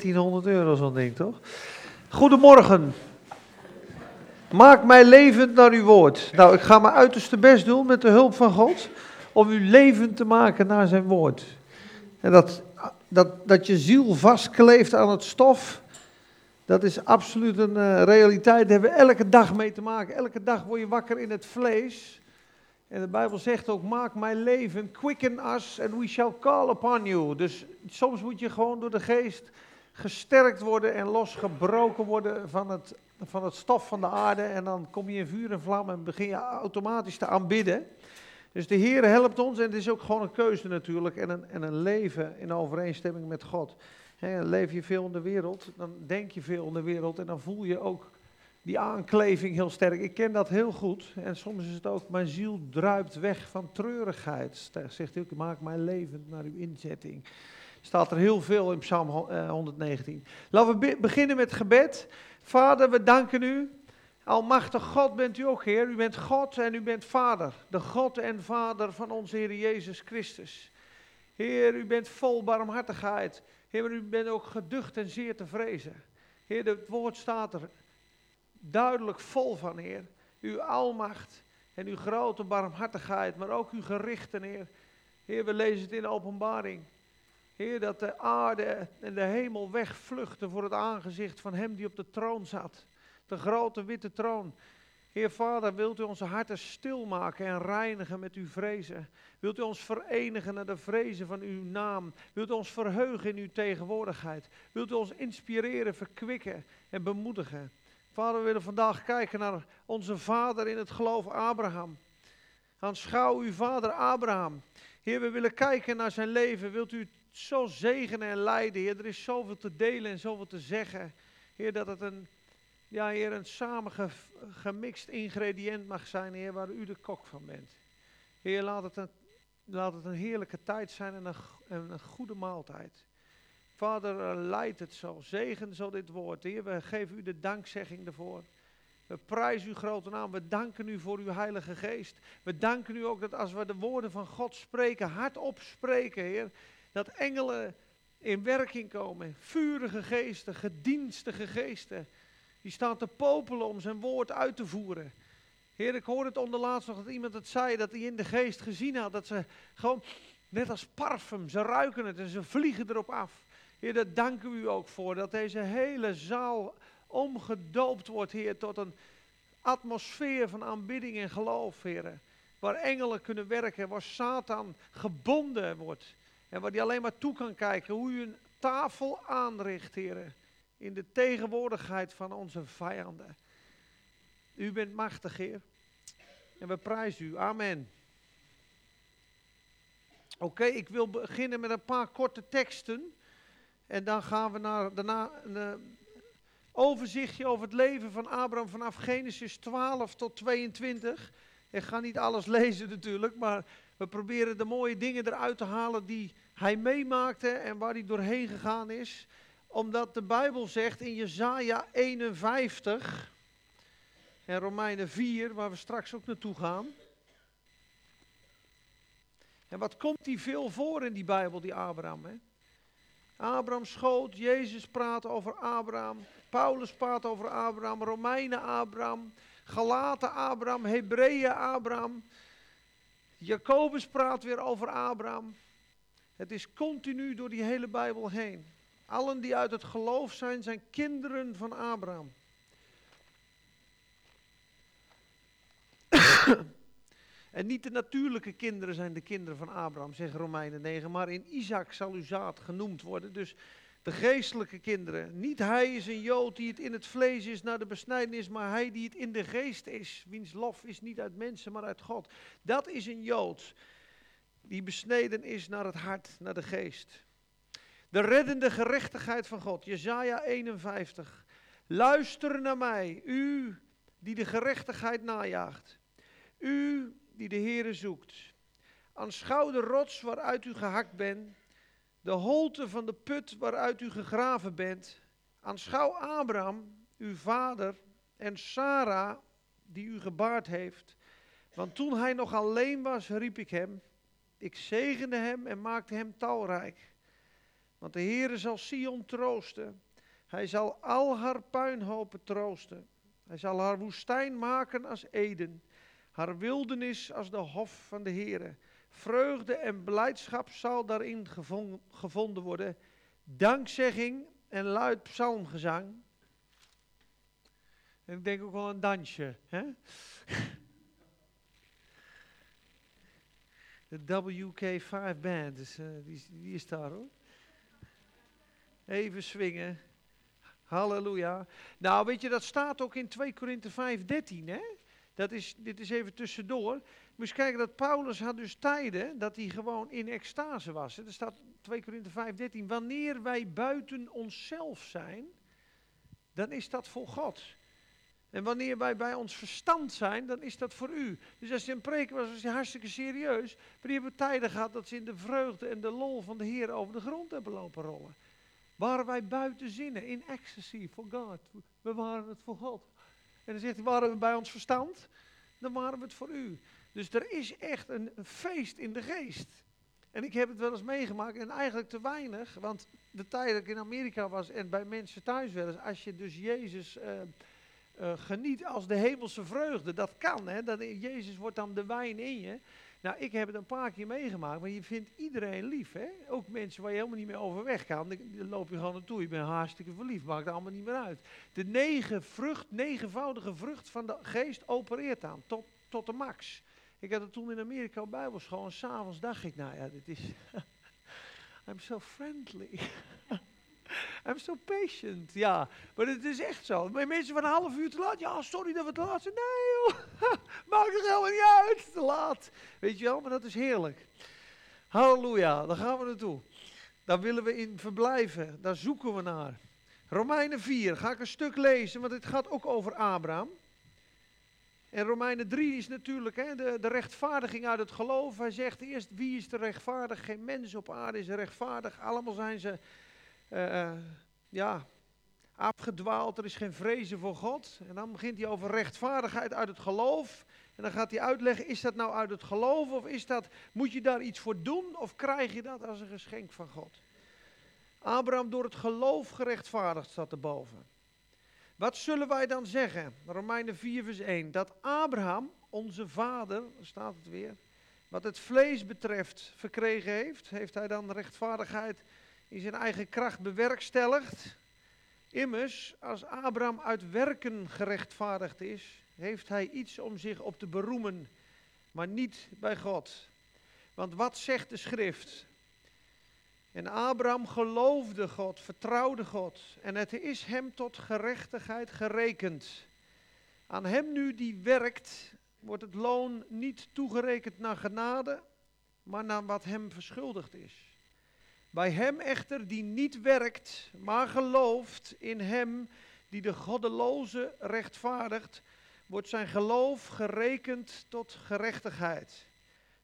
1000 euro zo'n ding, toch? Goedemorgen. Maak mij levend naar uw woord. Nou, ik ga mijn uiterste best doen met de hulp van God om u levend te maken naar zijn woord. En dat, dat, dat je ziel vastkleeft aan het stof, dat is absoluut een uh, realiteit. Daar hebben we elke dag mee te maken. Elke dag word je wakker in het vlees. En de Bijbel zegt ook, maak mij leven, quicken us and we shall call upon you. Dus soms moet je gewoon door de geest gesterkt worden en losgebroken worden van het, van het stof van de aarde. En dan kom je in vuur en vlam en begin je automatisch te aanbidden. Dus de Heer helpt ons en het is ook gewoon een keuze natuurlijk en een, en een leven in overeenstemming met God. He, leef je veel in de wereld, dan denk je veel in de wereld en dan voel je ook die aankleving heel sterk. Ik ken dat heel goed en soms is het ook, mijn ziel druipt weg van treurigheid. Zegt hij, maak mij levend naar uw inzetting. Staat er heel veel in Psalm 119. Eh, Laten we beginnen met gebed. Vader, we danken u. Almachtig God bent u ook, Heer. U bent God en u bent Vader. De God en Vader van onze Heer Jezus Christus. Heer, u bent vol barmhartigheid. Heer, maar u bent ook geducht en zeer te vrezen. Heer, het woord staat er duidelijk vol van, Heer. Uw almacht en uw grote barmhartigheid, maar ook uw gerichten, Heer. Heer, we lezen het in de openbaring. Heer, dat de aarde en de hemel wegvluchten voor het aangezicht van Hem die op de troon zat. De grote witte troon. Heer Vader, wilt u onze harten stilmaken en reinigen met uw vrezen? Wilt u ons verenigen naar de vrezen van uw naam? Wilt u ons verheugen in uw tegenwoordigheid? Wilt u ons inspireren, verkwikken en bemoedigen? Vader, we willen vandaag kijken naar onze vader in het geloof Abraham. Aanschouw uw vader Abraham. Heer, we willen kijken naar zijn leven. Wilt u zo zegenen en leiden, Heer. Er is zoveel te delen en zoveel te zeggen. Heer, dat het een, ja, Heer, een samengemixt ingrediënt mag zijn, Heer, waar u de kok van bent. Heer, laat het een, laat het een heerlijke tijd zijn en een, een goede maaltijd. Vader, leid het zo. Zegen zo dit woord. Heer, we geven u de dankzegging ervoor. We prijzen uw grote naam. We danken u voor uw Heilige Geest. We danken u ook dat als we de woorden van God spreken, hardop spreken, Heer, dat engelen in werking komen. Vurige geesten, gedienstige geesten. Die staan te popelen om zijn woord uit te voeren. Heer, ik hoorde het onderlaatst nog dat iemand het zei, dat hij in de geest gezien had. Dat ze gewoon, net als parfum, ze ruiken het en ze vliegen erop af. Heer, daar danken we u ook voor. Dat deze hele zaal omgedoopt wordt, Heer, tot een atmosfeer van aanbidding en geloof, Heer. Waar engelen kunnen werken, waar Satan gebonden wordt. En waar hij alleen maar toe kan kijken hoe u een tafel aanricht, heren. In de tegenwoordigheid van onze vijanden. U bent machtig, Heer. En we prijzen u. Amen. Oké, ik wil beginnen met een paar korte teksten. En dan gaan we naar, daarna een uh, overzichtje over het leven van Abraham vanaf Genesis 12 tot 22. Ik ga niet alles lezen natuurlijk, maar we proberen de mooie dingen eruit te halen die hij meemaakte en waar hij doorheen gegaan is. Omdat de Bijbel zegt in Jezaja 51 en Romeinen 4, waar we straks ook naartoe gaan. En wat komt die veel voor in die Bijbel, die Abraham? Hè? Abraham schoot, Jezus praat over Abraham, Paulus praat over Abraham, Romeinen Abraham, Galaten Abraham, Hebreeën Abraham. Jacobus praat weer over Abraham. Het is continu door die hele Bijbel heen. Allen die uit het geloof zijn, zijn kinderen van Abraham. en niet de natuurlijke kinderen zijn de kinderen van Abraham, zegt Romeinen 9, maar in Isaac zal uw zaad genoemd worden. Dus de geestelijke kinderen. Niet hij is een Jood die het in het vlees is naar de besnijdenis, maar hij die het in de geest is. Wiens lof is niet uit mensen, maar uit God. Dat is een Jood die besneden is naar het hart, naar de geest. De reddende gerechtigheid van God, Jezaja 51. Luister naar mij, u die de gerechtigheid najaagt. U die de Heere zoekt. Aanschouw de rots waaruit u gehakt bent de holte van de put waaruit u gegraven bent. Aanschouw Abraham, uw vader, en Sarah, die u gebaard heeft. Want toen hij nog alleen was, riep ik hem. Ik zegende hem en maakte hem talrijk. Want de Heere zal Sion troosten. Hij zal al haar puinhopen troosten. Hij zal haar woestijn maken als Eden. Haar wildernis als de hof van de Heere. Vreugde en blijdschap zal daarin gevonden worden. Dankzegging en luid psalmgezang. En ik denk ook wel een dansje. Hè? De WK5 band, dus, die, die is daar hoor. Even swingen. Halleluja. Nou, weet je, dat staat ook in 2 Korinthe 5, 13, hè? Dat is, dit is even tussendoor. Moet kijken dat Paulus had dus tijden dat hij gewoon in extase was. Er staat 2 Korinthe 5, 13. Wanneer wij buiten onszelf zijn, dan is dat voor God. En wanneer wij bij ons verstand zijn, dan is dat voor u. Dus als je een preek was, was hij hartstikke serieus. Maar die hebben tijden gehad dat ze in de vreugde en de lol van de Heer over de grond hebben lopen rollen. Waren wij buiten zinnen, in ecstasy for God. We waren het voor God. En dan zegt hij, waren we bij ons verstand? Dan waren we het voor u. Dus er is echt een, feest in de geest. En ik heb het wel eens meegemaakt en eigenlijk te weinig. Want de tijd dat ik in Amerika was en bij mensen thuis wel eens, als je dus Jezus... Uh, uh, geniet als de hemelse vreugde. Dat kan, hè? Dat, Jezus wordt dan de wijn in je. Nou, ik heb het een paar keer meegemaakt, maar je vindt iedereen lief, hè? Ook mensen waar je helemaal niet meer overweg kan. Dan loop je gewoon naartoe, je bent hartstikke verliefd, maakt er allemaal niet meer uit. De negen vrucht, negenvoudige vrucht van de geest opereert aan, tot, tot de max. Ik had het toen in Amerika op bijbelschool en s'avonds dacht ik, nou ja, dit is... I'm so friendly. I'm so patient. Ja, maar het is echt zo. Maar mensen van een half uur te laat. Ja, sorry dat we te laat zijn. Nee joh, maakt er helemaal niet uit. Te laat. Weet je wel, maar dat is heerlijk. Halleluja, daar gaan we naartoe. Daar willen we in verblijven. Daar zoeken we naar. Romeinen 4, ga ik een stuk lezen, want het gaat ook over Abraham. En Romeinen 3 is natuurlijk hè, de, de rechtvaardiging uit het geloof. Hij zegt eerst, wie is de rechtvaardig? Geen mens op aarde is rechtvaardig. Allemaal zijn ze uh, ja, afgedwaald, er is geen vrezen voor God. En dan begint hij over rechtvaardigheid uit het geloof. En dan gaat hij uitleggen, is dat nou uit het geloof of is dat, moet je daar iets voor doen of krijg je dat als een geschenk van God? Abraham door het geloof gerechtvaardigd staat erboven. Wat zullen wij dan zeggen? Romeinen 4 vers 1. Dat Abraham, onze vader, staat het weer, wat het vlees betreft verkregen heeft, heeft hij dan rechtvaardigheid in zijn eigen kracht bewerkstelligt. Immers, als Abraham uit werken gerechtvaardigd is, heeft hij iets om zich op te beroemen, maar niet bij God. Want wat zegt de schrift? En Abraham geloofde God, vertrouwde God, en het is hem tot gerechtigheid gerekend. Aan hem nu die werkt, wordt het loon niet toegerekend naar genade, maar naar wat hem verschuldigd is. Bij hem echter die niet werkt, maar gelooft in hem die de goddeloze rechtvaardigt, wordt zijn geloof gerekend tot gerechtigheid.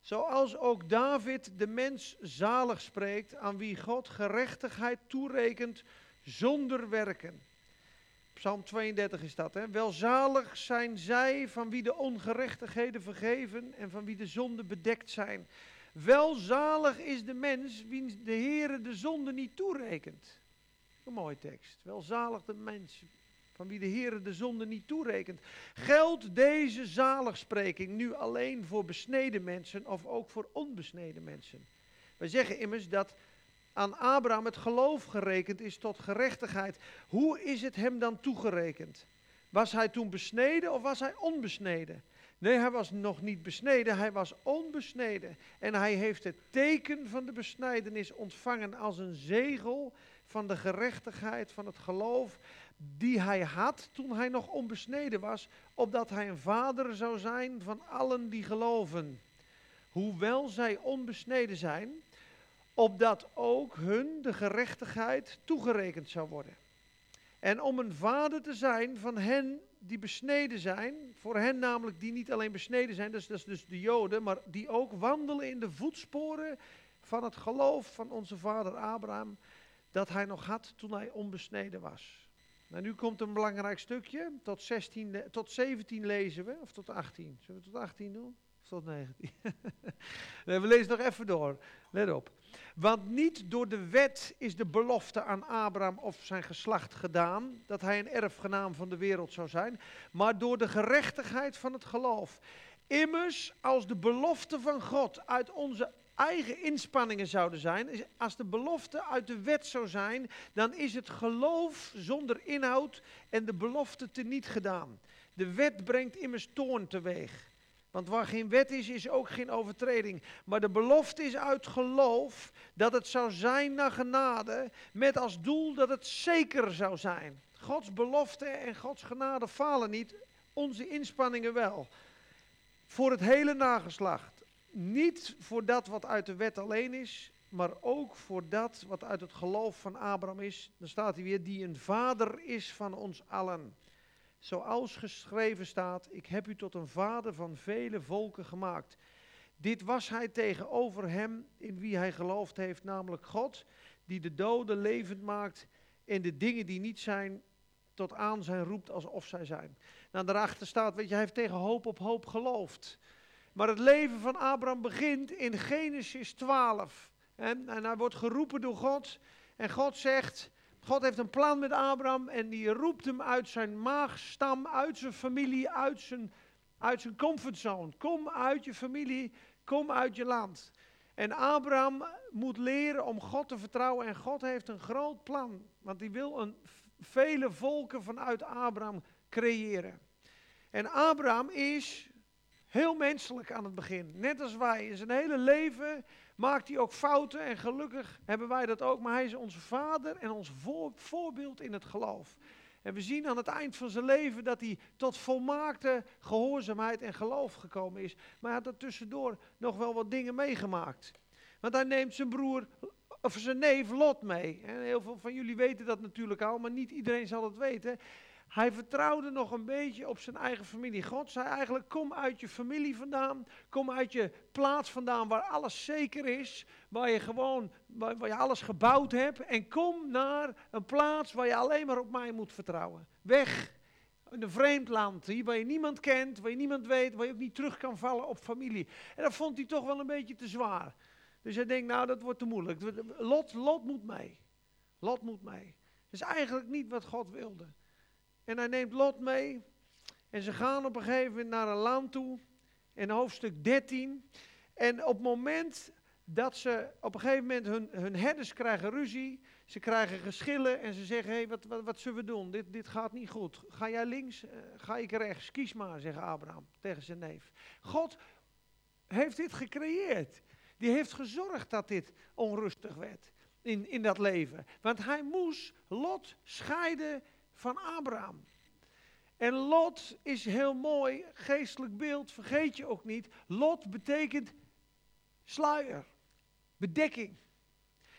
Zoals ook David de mens zalig spreekt, aan wie God gerechtigheid toerekent zonder werken. Psalm 32 is dat, hè? Welzalig zijn zij van wie de ongerechtigheden vergeven en van wie de zonden bedekt zijn. Welzalig is de mens wiens de Heere de zonde niet toerekent. Een mooie tekst. Welzalig de mens van wie de Heere de zonde niet toerekent. Geldt deze zaligspreking nu alleen voor besneden mensen of ook voor onbesneden mensen? Wij zeggen immers dat aan Abraham het geloof gerekend is tot gerechtigheid. Hoe is het hem dan toegerekend? Was hij toen besneden of was hij onbesneden? Nee, hij was nog niet besneden, hij was onbesneden. En hij heeft het teken van de besnijdenis ontvangen als een zegel van de gerechtigheid, van het geloof, die hij had toen hij nog onbesneden was, opdat hij een vader zou zijn van allen die geloven. Hoewel zij onbesneden zijn, opdat ook hun de gerechtigheid toegerekend zou worden. En om een vader te zijn van hen die besneden zijn, voor hen namelijk die niet alleen besneden zijn, dus, dat is dus de Joden, maar die ook wandelen in de voetsporen van het geloof van onze vader Abraham, dat hij nog had toen hij onbesneden was. Nou, nu komt een belangrijk stukje, tot, 16, tot 17 lezen we, of tot 18. Zullen we tot 18 doen? Tot 19. we lezen nog even door. Let op. Want niet door de wet is de belofte aan Abraham of zijn geslacht gedaan dat hij een erfgenaam van de wereld zou zijn, maar door de gerechtigheid van het geloof. Immers, als de belofte van God uit onze eigen inspanningen zouden zijn, als de belofte uit de wet zou zijn, dan is het geloof zonder inhoud en de belofte teniet gedaan. De wet brengt immers toorn teweeg. Want waar geen wet is, is ook geen overtreding. Maar de belofte is uit geloof dat het zou zijn naar genade, met als doel dat het zeker zou zijn. Gods belofte en Gods genade falen niet, onze inspanningen wel. Voor het hele nageslacht. Niet voor dat wat uit de wet alleen is, maar ook voor dat wat uit het geloof van Abraham is. Dan staat hij weer, die een vader is van ons allen. Zoals geschreven staat, ik heb u tot een vader van vele volken gemaakt. Dit was hij tegenover hem in wie hij geloofd heeft, namelijk God, die de doden levend maakt en de dingen die niet zijn tot aan zijn roept alsof zij zijn. Nou, daarachter staat, weet je, hij heeft tegen hoop op hoop geloofd. Maar het leven van Abraham begint in Genesis 12. En, en hij wordt geroepen door God. En God zegt, God heeft een plan met Abraham en die roept hem uit zijn maagstam, uit zijn familie, uit zijn, uit zijn comfortzone. Kom uit je familie, kom uit je land. En Abraham moet leren om God te vertrouwen en God heeft een groot plan, want hij wil een, vele volken vanuit Abraham creëren. En Abraham is heel menselijk aan het begin, net als wij. In zijn hele leven maakt hij ook fouten en gelukkig hebben wij dat ook. Maar hij is onze vader en ons voorbeeld in het geloof. En we zien aan het eind van zijn leven dat hij tot volmaakte gehoorzaamheid en geloof gekomen is. Maar hij had er tussendoor nog wel wat dingen meegemaakt. Want hij neemt zijn broer, of zijn neef Lot mee. En heel veel van jullie weten dat natuurlijk al, maar niet iedereen zal het weten. Hij vertrouwde nog een beetje op zijn eigen familie. God zei eigenlijk: kom uit je familie vandaan. Kom uit je plaats vandaan waar alles zeker is. Waar je gewoon, waar, je alles gebouwd hebt. En kom naar een plaats waar je alleen maar op mij moet vertrouwen. Weg in een vreemd land, hier waar je niemand kent, waar je niemand weet, waar je ook niet terug kan vallen op familie. En dat vond hij toch wel een beetje te zwaar. Dus hij denkt, nou dat wordt te moeilijk. Lot, Lot moet mee. Lot moet mee. Dat is eigenlijk niet wat God wilde. En hij neemt Lot mee. En ze gaan op een gegeven moment naar een land toe. In hoofdstuk 13. En op het moment dat ze op een gegeven moment hun, hun herders krijgen ruzie. Ze krijgen geschillen en ze zeggen, hey, wat, wat, zullen we doen? Dit, dit gaat niet goed. Ga jij links, uh, ga ik rechts? Kies maar, zegt Abraham tegen zijn neef. God heeft dit gecreëerd. Die heeft gezorgd dat dit onrustig werd in, in dat leven. Want hij moest Lot scheiden van Abraham. En Lot is heel mooi, geestelijk beeld, vergeet je ook niet. Lot betekent sluier, bedekking.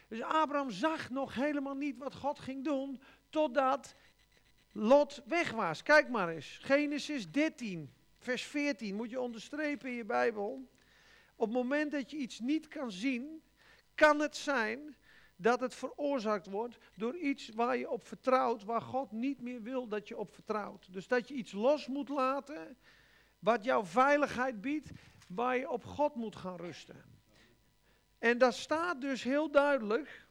Dus Abraham zag nog helemaal niet wat God ging doen, totdat Lot weg was. Kijk maar eens, Genesis 13, vers 14, moet je onderstrepen in je Bijbel. Op het moment dat je iets niet kan zien, kan het zijn dat het veroorzaakt wordt door iets waar je op vertrouwt, waar God niet meer wil dat je op vertrouwt. Dus dat je iets los moet laten, wat jouw veiligheid biedt, waar je op God moet gaan rusten. En daar staat dus heel duidelijk.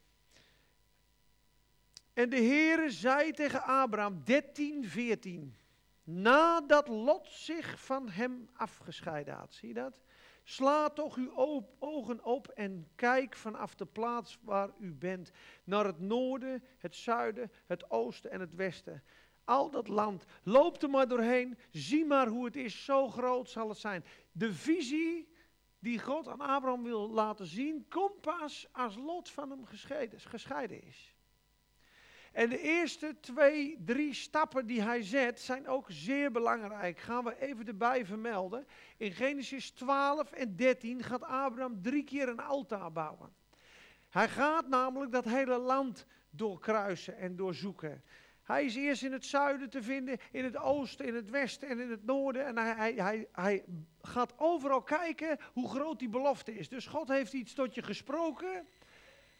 En de Heere zei tegen Abraham, 13, 14, nadat Lot zich van hem afgescheiden had. Zie je dat? Sla toch uw ogen op en kijk vanaf de plaats waar u bent naar het noorden, het zuiden, het oosten en het westen. Al dat land, loop er maar doorheen, zie maar hoe het is, zo groot zal het zijn. De visie die God aan Abraham wil laten zien, komt pas als Lot van hem gescheiden, gescheiden is. En de eerste twee, drie stappen die hij zet zijn ook zeer belangrijk. Gaan we even erbij vermelden. In Genesis 12 en 13 gaat Abraham drie keer een altaar bouwen. Hij gaat namelijk dat hele land doorkruisen en doorzoeken. Hij is eerst in het zuiden te vinden, in het oosten, in het westen en in het noorden. En hij, hij, hij, hij gaat overal kijken hoe groot die belofte is. Dus God heeft iets tot je gesproken.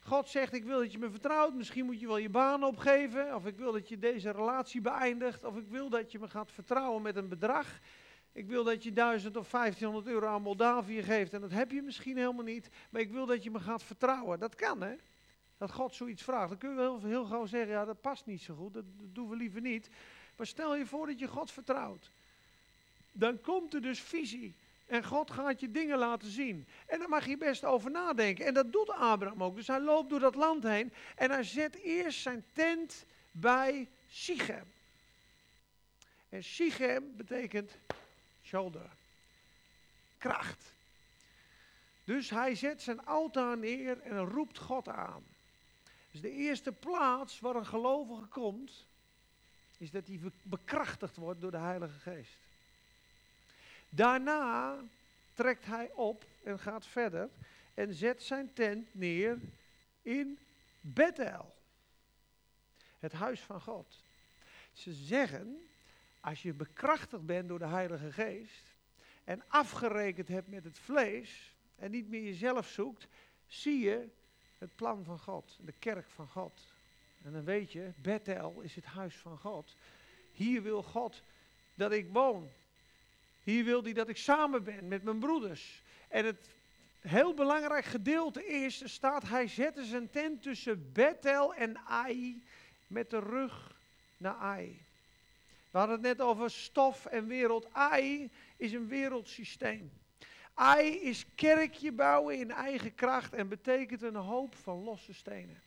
God zegt, ik wil dat je me vertrouwt. Misschien moet je wel je baan opgeven. Of ik wil dat je deze relatie beëindigt. Of ik wil dat je me gaat vertrouwen met een bedrag. Ik wil dat je 1000 of 1500 euro aan Moldavië geeft. En dat heb je misschien helemaal niet. Maar ik wil dat je me gaat vertrouwen. Dat kan, hè? Dat God zoiets vraagt. Dan kun je wel heel, heel gauw zeggen: ja, dat past niet zo goed. Dat doen we liever niet. Maar stel je voor dat je God vertrouwt. Dan komt er dus visie. En God gaat je dingen laten zien. En daar mag je best over nadenken. En dat doet Abraham ook. Dus hij loopt door dat land heen. En hij zet eerst zijn tent bij Sichem. En Sichem betekent shoulder. Kracht. Dus hij zet zijn altaar neer en roept God aan. Dus de eerste plaats waar een gelovige komt, is dat hij bekrachtigd wordt door de Heilige Geest. Daarna trekt hij op en gaat verder en zet zijn tent neer in Bethel, het huis van God. Ze zeggen, als je bekrachtigd bent door de Heilige Geest en afgerekend hebt met het vlees en niet meer jezelf zoekt, zie je het plan van God, de kerk van God. En dan weet je, Bethel is het huis van God. Hier wil God dat ik woon. Hier wil hij dat ik samen ben met mijn broeders. En het heel belangrijk gedeelte is, staat, hij zette zijn tent tussen Bethel en Ai met de rug naar Ai. We hadden het net over stof en wereld. Ai is een wereldsysteem. Ai is kerkje bouwen in eigen kracht en betekent een hoop van losse stenen.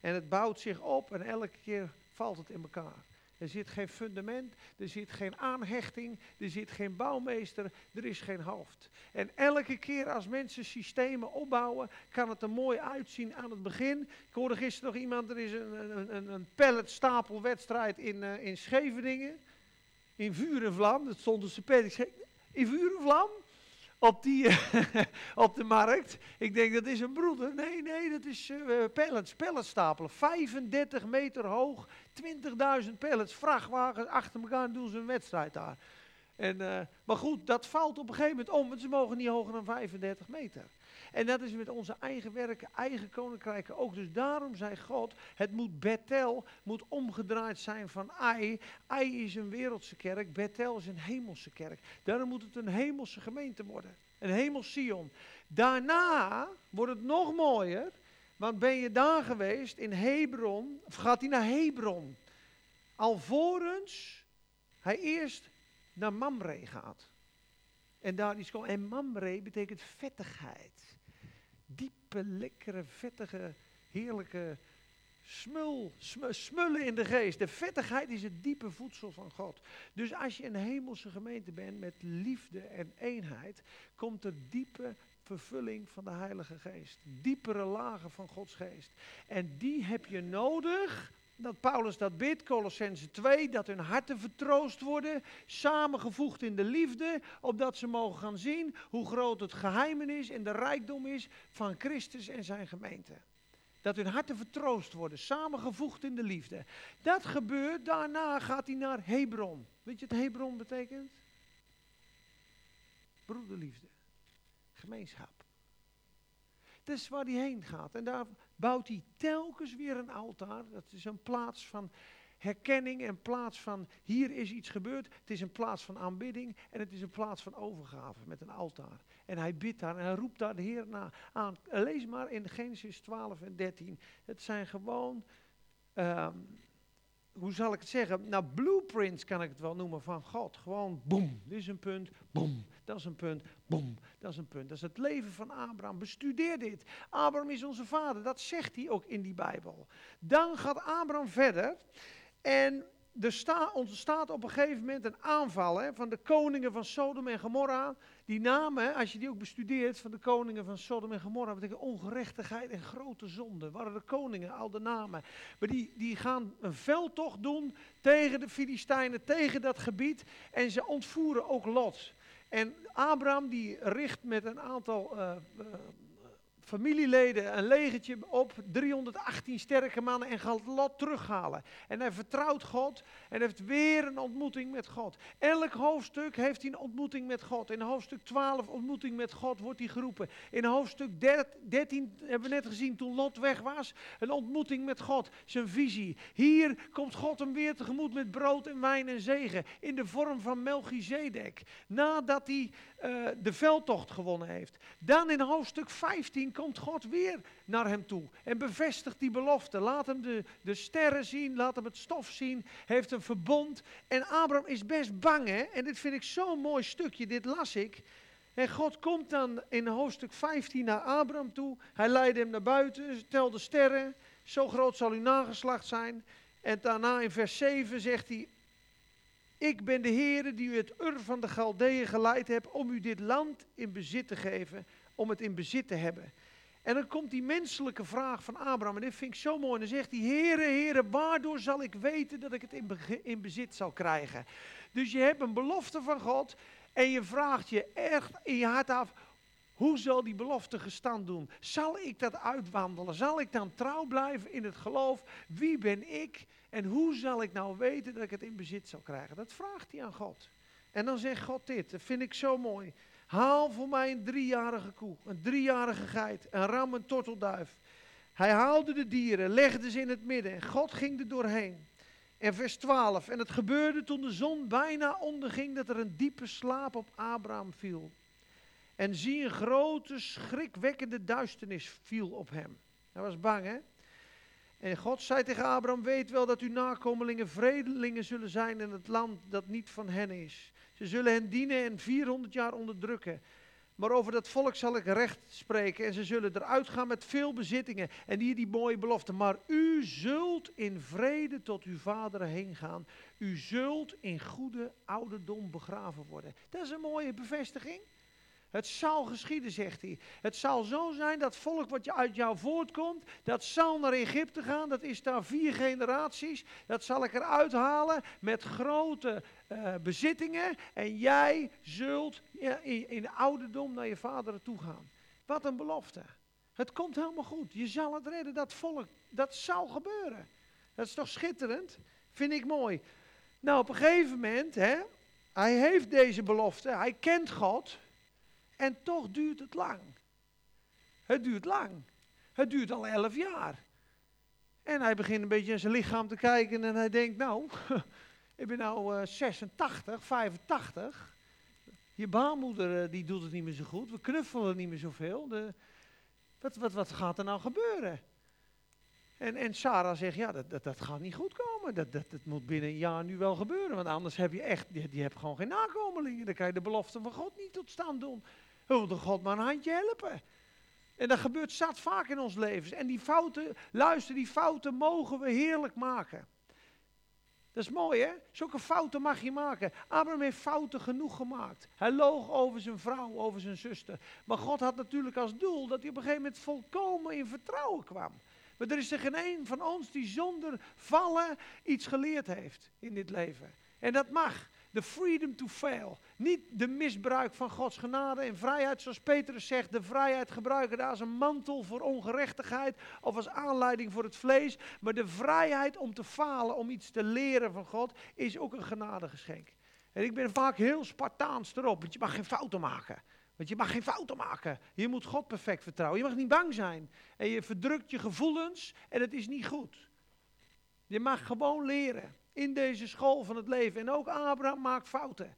En het bouwt zich op en elke keer valt het in elkaar. Er zit geen fundament, er zit geen aanhechting, er zit geen bouwmeester, er is geen hoofd. En elke keer als mensen systemen opbouwen, kan het er mooi uitzien aan het begin. Ik hoorde gisteren nog iemand, er is een, een, een, palletstapelwedstrijd in, uh, in Scheveningen. In vuur en vlam, dat stond dus in vuur en vlam op, die, op de markt. Ik denk dat is een broeder. Nee, nee, dat is uh, pallets, palletstapelen. 35 meter hoog, 20.000 pallets, vrachtwagens achter elkaar doen ze een wedstrijd daar. En, uh, maar goed, dat valt op een gegeven moment om, want ze mogen niet hoger dan 35 meter. En dat is met onze eigen werken, eigen koninkrijken ook. Dus daarom zei God, het moet Bethel, moet omgedraaid zijn van Ai. Ai is een wereldse kerk, Bethel is een hemelse kerk. Daarom moet het een hemelse gemeente worden. Een hemels Sion. Daarna wordt het nog mooier, want ben je daar geweest in Hebron, of gaat hij naar Hebron? Alvorens hij eerst naar Mamre gaat. En daar is gewoon, en Mamre betekent vettigheid diepe, lekkere, vettige, heerlijke smul, smullen in de geest. De vettigheid is het diepe voedsel van God. Dus als je een hemelse gemeente bent met liefde en eenheid, komt er diepe vervulling van de Heilige Geest. Diepere lagen van Gods geest. En die heb je nodig dat Paulus dat bidt, Colossense 2, dat hun harten vertroost worden, samengevoegd in de liefde, opdat ze mogen gaan zien hoe groot het geheimenis en de rijkdom is van Christus en zijn gemeente. Dat hun harten vertroost worden, samengevoegd in de liefde. Dat gebeurt, daarna gaat hij naar Hebron. Weet je wat Hebron betekent? Broederliefde, gemeenschap. Dat is waar hij heen gaat. En daar bouwt hij telkens weer een altaar. Dat is een plaats van herkenning en plaats van hier is iets gebeurd. Het is een plaats van aanbidding en het is een plaats van overgave met een altaar. En hij bidt daar en hij roept daar de Heer na, aan. Lees maar in Genesis 12 en 13. Het zijn gewoon ehm, hoe zal ik het zeggen? Nou, blueprints kan ik het wel noemen van God. Gewoon boem, dit is een punt, boem, dat is een punt, boem, dat is een punt. Dat is het leven van Abraham. Bestudeer dit. Abraham is onze vader, dat zegt hij ook in die Bijbel. Dan gaat Abraham verder en er sta, ontstaat op een gegeven moment een aanval hè, van de koningen van Sodom en Gomorra. Die namen, als je die ook bestudeert, van de koningen van Sodom en Gomorra, betekent ongerechtigheid en grote zonde. Waren de koningen, al de namen. Maar die, die gaan een veldtocht doen tegen de Filistijnen, tegen dat gebied. En ze ontvoeren ook Lot. En Abraham die richt met een aantal uh, uh, familieleden een legertje op, 318 sterke mannen en gaat Lot terughalen. En hij vertrouwt God en heeft weer een ontmoeting met God. Elk hoofdstuk heeft hij een ontmoeting met God. In hoofdstuk 12 ontmoeting met God wordt hij geroepen. In hoofdstuk 13 hebben we net gezien toen Lot weg was, een ontmoeting met God, zijn visie. Hier komt God hem weer tegemoet met brood en wijn en zegen in de vorm van Melchizedek. Nadat hij uh, de veldtocht gewonnen heeft. Dan in hoofdstuk 15 komt God weer naar hem toe en bevestigt die belofte. Laat hem de, de sterren zien, laat hem het stof zien, heeft een verbond. En Abraham is best bang, hè? En dit vind ik zo'n mooi stukje, dit las ik. En God komt dan in hoofdstuk 15 naar Abraham toe. Hij leidde hem naar buiten, telde sterren. Zo groot zal uw nageslacht zijn. En daarna in vers 7 zegt hij: Ik ben de Heer die u het Ur van de Galdeeën geleid hebt om u dit land in bezit te geven, om het in bezit te hebben. En dan komt die menselijke vraag van Abraham, en dit vind ik zo mooi. En dan zegt hij, Heere, Heere, waardoor zal ik weten dat ik het in, in bezit zal krijgen? Dus je hebt een belofte van God en je vraagt je echt in je hart af, hoe zal die belofte gestand doen? Zal ik dat uitwandelen? Zal ik dan trouw blijven in het geloof? Wie ben ik? En hoe zal ik nou weten dat ik het in bezit zal krijgen? Dat vraagt hij aan God. En dan zegt God dit, dat vind ik zo mooi. Haal voor mij een driejarige koe, een driejarige geit, een ram, een tortelduif. Hij haalde de dieren, legde ze in het midden en God ging er doorheen. En vers 12, en het gebeurde toen de zon bijna onderging dat er een diepe slaap op Abraham viel. En zie een grote, schrikwekkende duisternis viel op hem. Hij was bang, hè? En God zei tegen Abraham: Weet wel dat uw nakomelingen vredelingen zullen zijn in het land dat niet van hen is. Ze zullen hen dienen en 400 jaar onderdrukken. Maar over dat volk zal ik recht spreken en ze zullen eruit gaan met veel bezittingen. En hier die mooie belofte. Maar u zult in vrede tot uw vader heen gaan. U zult in goede ouderdom begraven worden. Dat is een mooie bevestiging. Het zal geschieden, zegt hij. Het zal zo zijn dat volk wat uit jou voortkomt, dat zal naar Egypte gaan. Dat is daar vier generaties. Dat zal ik eruit halen met grote uh, bezittingen. En jij zult in, in de ouderdom naar je vader toe gaan. Wat een belofte. Het komt helemaal goed. Je zal het redden, dat volk. Dat zal gebeuren. Dat is toch schitterend? Vind ik mooi. Nou, op een gegeven moment, hè, hij heeft deze belofte. Hij kent God. En toch duurt het lang. Het duurt lang. Het duurt al elf jaar. En hij begint een beetje in zijn lichaam te kijken en hij denkt, nou, ik ben nou 86, eh, 85. Je baarmoeder uh, die doet het niet meer zo goed. We knuffelen niet meer zoveel. De, wat, wat, wat gaat er nou gebeuren? En, en Sarah zegt, ja, dat, dat, dat gaat niet goed komen. Dat, dat, dat moet binnen een jaar nu wel gebeuren. Want anders heb je echt, die, hebt gewoon geen nakomelingen. Dan kan je de belofte van God niet tot stand doen. We moeten God maar een handje helpen. En dat gebeurt zat vaak in ons leven. En die fouten, luister, die fouten mogen we heerlijk maken. Dat is mooi hè? Zulke fouten mag je maken. Abraham heeft fouten genoeg gemaakt. Hij loog over zijn vrouw, over zijn zuster. Maar God had natuurlijk als doel dat hij op een gegeven moment volkomen in vertrouwen kwam. Maar er is er geen een van ons die zonder vallen iets geleerd heeft in dit leven. En dat mag. De freedom to fail. Niet de misbruik van Gods genade en vrijheid, zoals Petrus zegt. De vrijheid gebruiken daar als een mantel voor ongerechtigheid of als aanleiding voor het vlees. Maar de vrijheid om te falen, om iets te leren van God, is ook een genadegeschenk. En ik ben vaak heel Spartaans erop, want je mag geen fouten maken. Want je mag geen fouten maken. Je moet God perfect vertrouwen. Je mag niet bang zijn. En je verdrukt je gevoelens en het is niet goed. Je mag gewoon leren in deze school van het leven. En ook Abraham maakt fouten.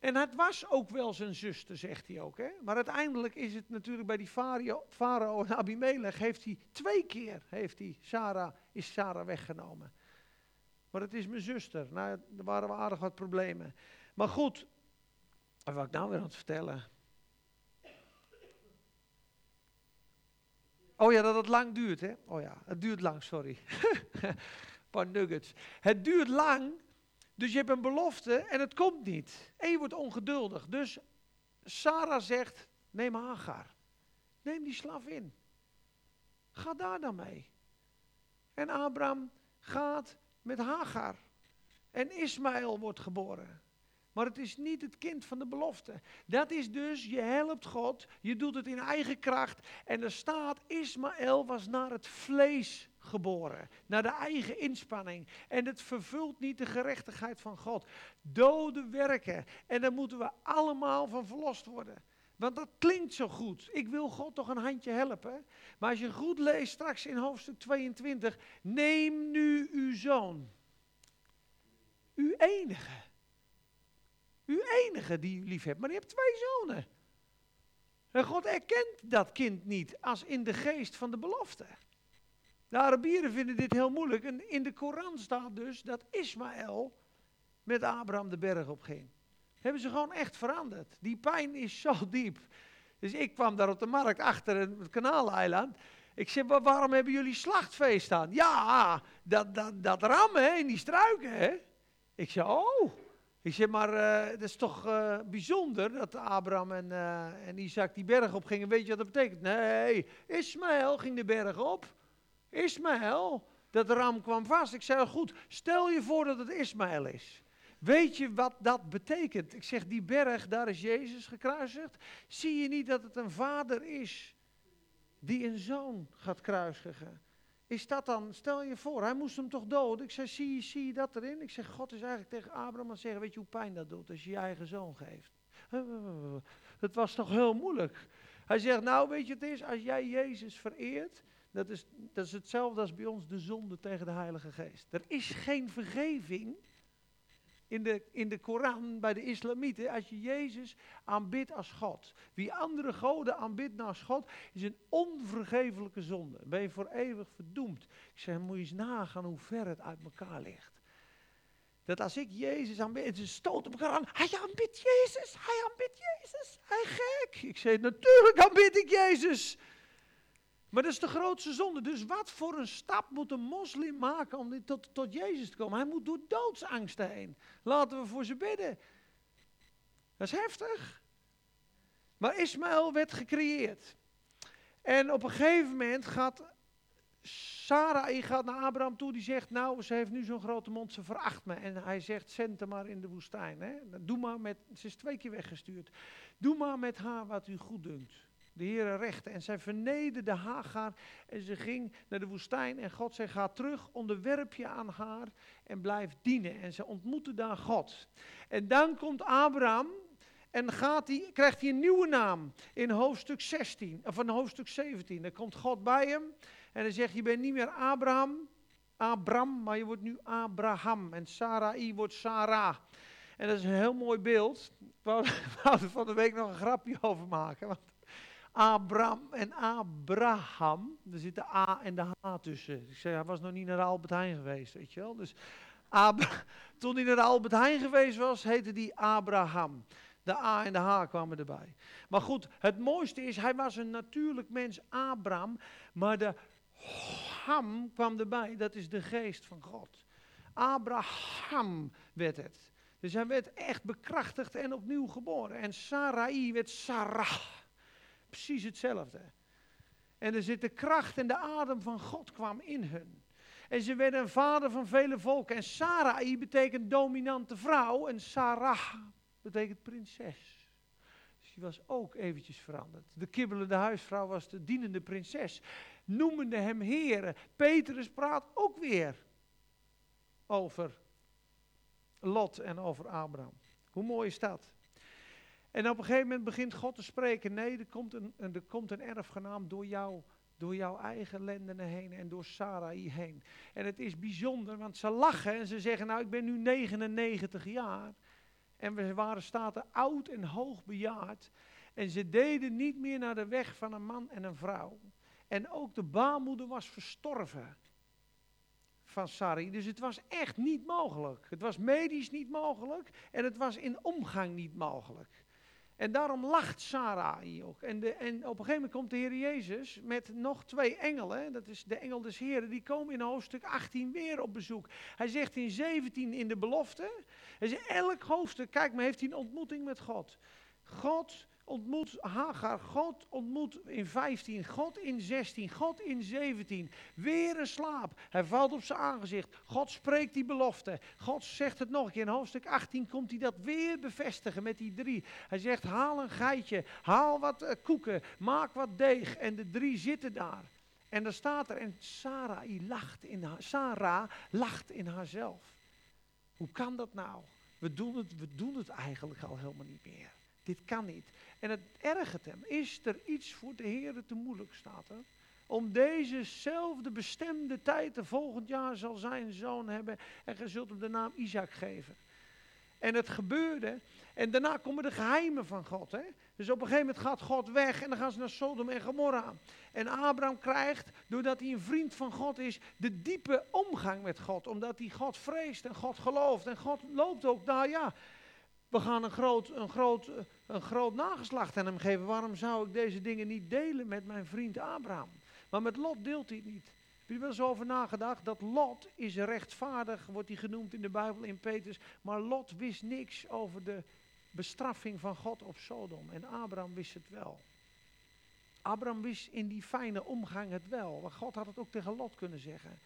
En het was ook wel zijn zuster, zegt hij ook. Hè? Maar uiteindelijk is het natuurlijk bij die farao en Abimelech, heeft hij twee keer heeft hij Sarah, is Sarah weggenomen. Maar het is mijn zuster. Nou, er waren we aardig wat problemen. Maar goed, wat ik nou weer aan het vertellen? Oh ja, dat het lang duurt, hè? Oh ja, het duurt lang, sorry. paar nuggets. Het duurt lang, dus je hebt een belofte en het komt niet. En je wordt ongeduldig. Dus Sarah zegt, neem Hagar. Neem die in. Ga daar dan mee. En Abraham gaat met Hagar. En Ismaël wordt geboren. Maar het is niet het kind van de belofte. Dat is dus, je helpt God, je doet het in eigen kracht. En er staat, Ismaël was naar het vlees geboren. Naar de eigen inspanning. En het vervult niet de gerechtigheid van God. Dode werken. En daar moeten we allemaal van verlost worden. Want dat klinkt zo goed. Ik wil God toch een handje helpen. Maar als je goed leest straks in hoofdstuk 22. Neem nu uw zoon. Uw enige. Uw enige die u lief hebt. Maar je hebt twee zonen. En God erkent dat kind niet als in de geest van de belofte. De Arabieren vinden dit heel moeilijk. En in de Koran staat dus dat Ismaël met Abraham de berg op ging. Hebben ze gewoon echt veranderd. Die pijn is zo diep. Dus ik kwam daar op de markt achter het kanaaleiland. Ik zei, waarom hebben jullie slachtfeest aan? Ja, dat, dat, dat rammen in die struiken. Hè? Ik zei, oh. Ik zeg, maar uh, dat is toch uh, bijzonder dat Abraham en, uh, en Isaac die berg op gingen. Weet je wat dat betekent? Nee, Ismaël ging de berg op. Ismaël, dat ram kwam vast. Ik zei, goed, stel je voor dat het Ismaël is. Weet je wat dat betekent? Ik zeg, die berg, daar is Jezus gekruisigd. Zie je niet dat het een vader is die een zoon gaat kruisigen? Is dat dan, stel je voor, hij moest hem toch doden. Ik zeg, zie, zie je dat erin? Ik zeg, God is eigenlijk tegen Abraham aan zeggen, weet je hoe pijn dat doet als je je eigen zoon geeft? Het was toch heel moeilijk. Hij zegt, nou weet je het is, als jij Jezus vereert, dat is, dat is hetzelfde als bij ons de zonde tegen de Heilige Geest. Er is geen vergeving in de, in de Koran bij de islamieten als je Jezus aanbidt als God. Wie andere goden aanbidt naast God is een onvergevelijke zonde. Ben je voor eeuwig verdoemd. Ik zeg, moet je eens nagaan hoe ver het uit elkaar ligt. Dat als ik Jezus aanbid, ze stoten elkaar aan. Hij aanbidt Jezus, hij aanbidt Jezus, hij gek. Ik zeg, natuurlijk aanbid ik Jezus. Maar dat is de grootste zonde. Dus wat voor een stap moet een moslim maken om tot, tot Jezus te komen? Hij moet door doodsangsten heen. Laten we voor ze bidden. Dat is heftig. Maar Ismaël werd gecreëerd. En op een gegeven moment gaat Sarah gaat naar Abraham toe. Die zegt, nou, ze heeft nu zo'n grote mond, ze veracht me. En hij zegt, zend hem maar in de woestijn. Hè? Doe maar met, ze is twee keer weggestuurd. Doe maar met haar wat u goed dunkt de Heere rechten. En zij vernederde Hagar en ze ging naar de woestijn. En God zei, ga terug, onderwerp je aan haar en blijf dienen. En ze ontmoette daar God. En dan komt Abraham en gaat krijgt hij een nieuwe naam in hoofdstuk 16, of in hoofdstuk 17. Dan komt God bij hem en hij zegt, je bent niet meer Abraham, Abram, maar je wordt nu Abraham. En Sarai wordt Sarah. En dat is een heel mooi beeld. We er van de week nog een grapje over maken. Want Abraham en Abraham. Er zit de A en de H tussen. Ik zei, hij was nog niet naar de Albert Heijn geweest, weet je wel. Dus toen hij naar de Albert Heijn geweest was, heette die Abraham. De A en de H kwamen erbij. Maar goed, het mooiste is, hij was een natuurlijk mens, Abraham. Maar de Ham kwam erbij, dat is de geest van God. Abraham werd het. Dus hij werd echt bekrachtigd en opnieuw geboren. En Sarai werd Sarah precies hetzelfde. En er zit de kracht en de adem van God kwam in hun. En ze werden een vader van vele volken. En Sarai betekent dominante vrouw. En Sarah betekent prinses. Dus die was ook eventjes veranderd. De kibbelende huisvrouw was de dienende prinses. Noemende hem heren. Petrus praat ook weer over Lot en over Abraham. Hoe mooi is dat? En op een gegeven moment begint God te spreken. Nee, er komt een, er komt een erfgenaam door jou, door jouw eigen lendenen heen en door Sarai heen. En het is bijzonder, want ze lachen en ze zeggen, nou ik ben nu 99 jaar. En we waren staten oud en hoog bejaard. En ze deden niet meer naar de weg van een man en een vrouw. En ook de baarmoeder was verstorven van Sarai. Dus het was echt niet mogelijk. Het was medisch niet mogelijk en het was in omgang niet mogelijk. En daarom lacht Sarah ook. En, de, en op een gegeven moment komt de Heer Jezus met nog twee engelen. Dat is de engel des Heren. Die komen in hoofdstuk 18 weer op bezoek. Hij zegt in 17 in de belofte. Hij zegt elk hoofdstuk, kijk maar, heeft hij een ontmoeting met God. God ontmoet Hagar God, ontmoet in 15, God in 16, God in 17. Weer een slaap. Hij valt op zijn aangezicht. God spreekt die belofte. God zegt het nog een keer. In hoofdstuk 18 komt hij dat weer bevestigen met die drie. Hij zegt: haal een geitje, haal wat eh, koeken, maak wat deeg. En de drie zitten daar. En dan staat er, en Sarah lacht in, haar, Sarah lacht in haarzelf. Hoe kan dat nou? We doen, het, we doen het eigenlijk al helemaal niet meer. Dit kan niet. En het ergert hem. Is er iets voor de Heer te moeilijk, staat er? Om dezezelfde bestemde tijd, de volgend jaar zal zijn zoon hebben en je zult hem de naam Isaac geven. En het gebeurde. En daarna komen de geheimen van God. Hè? Dus op een gegeven moment gaat God weg en dan gaan ze naar Sodom en Gomorra. En Abraham krijgt, doordat hij een vriend van God is, de diepe omgang met God. Omdat hij God vreest en God gelooft. En God loopt ook, nou ja, we gaan een groot, een, groot, een groot nageslacht aan hem geven. Waarom zou ik deze dingen niet delen met mijn vriend Abraham? Maar met Lot deelt hij niet. Heb je er wel eens over nagedacht? Dat Lot is rechtvaardig, wordt hij genoemd in de Bijbel in Petrus. Maar Lot wist niks over de bestraffing van God op Sodom. En Abraham wist het wel. Abraham wist in die fijne omgang het wel. Want God had het ook tegen Lot kunnen zeggen.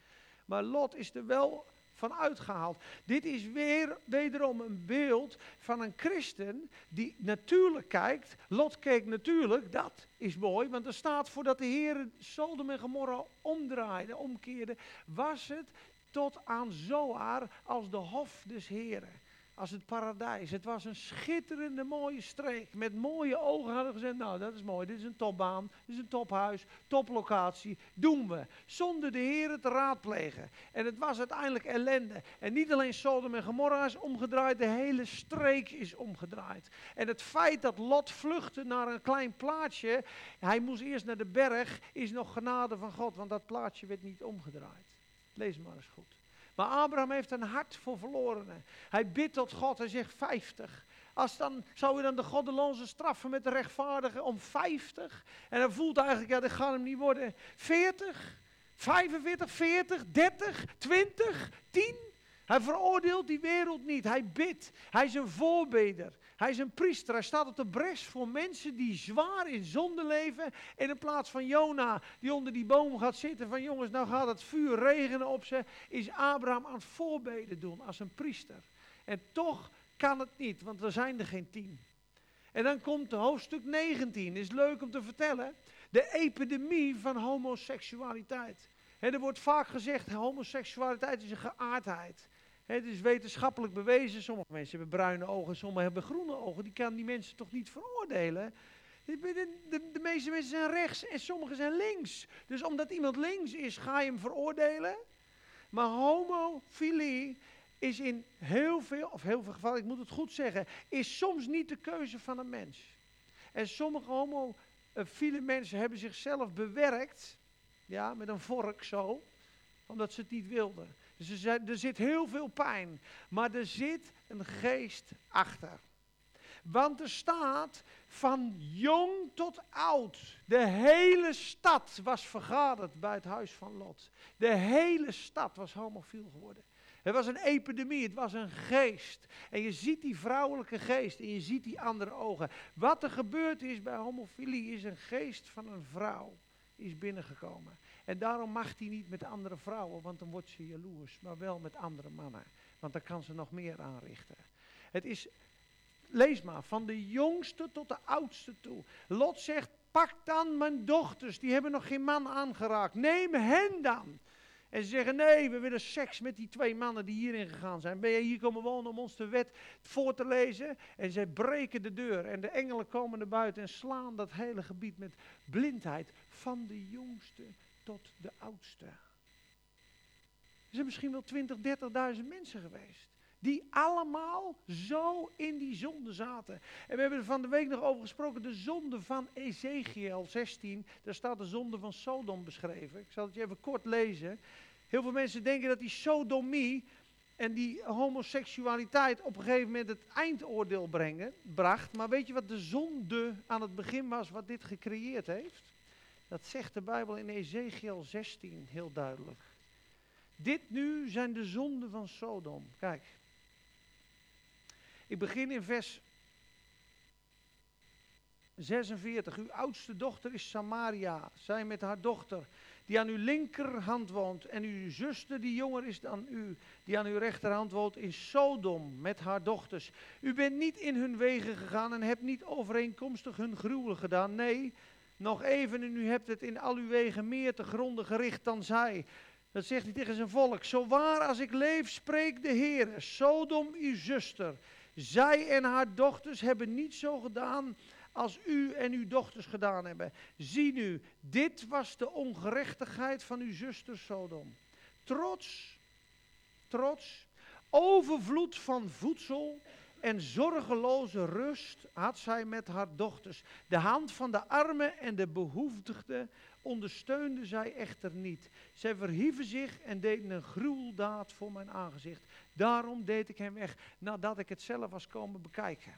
Maar Lot is er wel van uitgehaald. Dit is weer wederom een beeld van een christen die natuurlijk kijkt. Lot keek natuurlijk, dat is mooi, want er staat voordat de Heer Sodom en Gomorra omdraaide, omkeerde, was het tot aan Zoar als de hof des Heren als het paradijs. Het was een schitterende mooie streek. Met mooie ogen hadden gezegd, nou dat is mooi, dit is een topbaan, dit is een tophuis, toplocatie. Doen we. Zonder de Heer te raadplegen. En het was uiteindelijk ellende. En niet alleen Sodom en Gomorra is omgedraaid, de hele streek is omgedraaid. En het feit dat Lot vluchtte naar een klein plaatsje, hij moest eerst naar de berg, is nog genade van God, want dat plaatsje werd niet omgedraaid. Lees maar eens goed. Maar Abraham heeft een hart voor verlorenen. Hij bidt tot God, hij zegt 50. Als dan, zou je dan de goddeloze straffen met de rechtvaardige om 50? En hij voelt eigenlijk, ja, dat gaat hem niet worden. 40? 45, 40, 30, 20, 10? Hij veroordeelt die wereld niet. Hij bidt. Hij is een voorbeder. Hij is een priester. Hij staat op de bres voor mensen die zwaar in zonde leven. En in plaats van Jona die onder die boom gaat zitten van jongens, nou gaat het vuur regenen op ze, is Abraham aan het voorbeden doen als een priester. En toch kan het niet, want er zijn er geen tien. En dan komt hoofdstuk 19, is leuk om te vertellen. De epidemie van homoseksualiteit. er wordt vaak gezegd, homoseksualiteit is een geaardheid. Het is wetenschappelijk bewezen. Sommige mensen hebben bruine ogen, sommigen hebben groene ogen. Die kan die mensen toch niet veroordelen? De, de, de, meeste mensen zijn rechts en sommigen zijn links. Dus omdat iemand links is, ga je hem veroordelen. Maar homofilie is in heel veel, of heel veel gevallen, ik moet het goed zeggen, is soms niet de keuze van een mens. En sommige homofiele mensen hebben zichzelf bewerkt, ja, met een vork zo, omdat ze het niet wilden. Dus er zit heel veel pijn, maar er zit een geest achter. Want er staat van jong tot oud. De hele stad was vergaderd bij het huis van Lot. De hele stad was homofiel geworden. Het was een epidemie, het was een geest. En je ziet die vrouwelijke geest en je ziet die andere ogen. Wat er gebeurd is bij homofilie is een geest van een vrouw is binnengekomen. En daarom mag hij niet met andere vrouwen, want dan wordt ze jaloers. Maar wel met andere mannen, want dan kan ze nog meer aanrichten. Het is, lees maar, van de jongste tot de oudste toe. Lot zegt, pak dan mijn dochters, die hebben nog geen man aangeraakt. Neem hen dan. En ze zeggen, nee, we willen seks met die twee mannen die hierin gegaan zijn. Ben je hier komen wonen om ons de wet voor te lezen? En zij breken de deur en de engelen komen naar buiten en slaan dat hele gebied met blindheid. Van de jongste tot de oudste. Er zijn misschien wel 20, 30.000 mensen geweest. Die allemaal zo in die zonde zaten. En we hebben er van de week nog over gesproken. De zonde van Ezekiel 16. Daar staat de zonde van Sodom beschreven. Ik zal het je even kort lezen. Heel veel mensen denken dat die sodomie en die homoseksualiteit op een gegeven moment het eindoordeel brengen, bracht. Maar weet je wat de zonde aan het begin was wat dit gecreëerd heeft? Dat zegt de Bijbel in Ezekiel 16 heel duidelijk. Dit nu zijn de zonden van Sodom. Kijk. Ik begin in vers 46. Uw oudste dochter is Samaria, zij met haar dochter, die aan uw linkerhand woont. En uw zuster, die jonger is dan u, die aan uw rechterhand woont, in Sodom met haar dochters. U bent niet in hun wegen gegaan en hebt niet overeenkomstig hun gruwelen gedaan. Nee, nog even en u hebt het in al uw wegen meer te gronden gericht dan zij. Dat zegt hij tegen zijn volk. Zo waar als ik leef, spreekt de Heer. Sodom, uw zuster. Zij en haar dochters hebben niet zo gedaan als u en uw dochters gedaan hebben. Zie nu, dit was de ongerechtigheid van uw zuster Sodom. Trots, trots, overvloed van voedsel en zorgeloze rust had zij met haar dochters. De hand van de armen en de behoeftigden ondersteunde zij echter niet. Zij verhieven zich en deden een gruweldaad voor mijn aangezicht. Daarom deed ik hem weg, nadat ik het zelf was komen bekijken.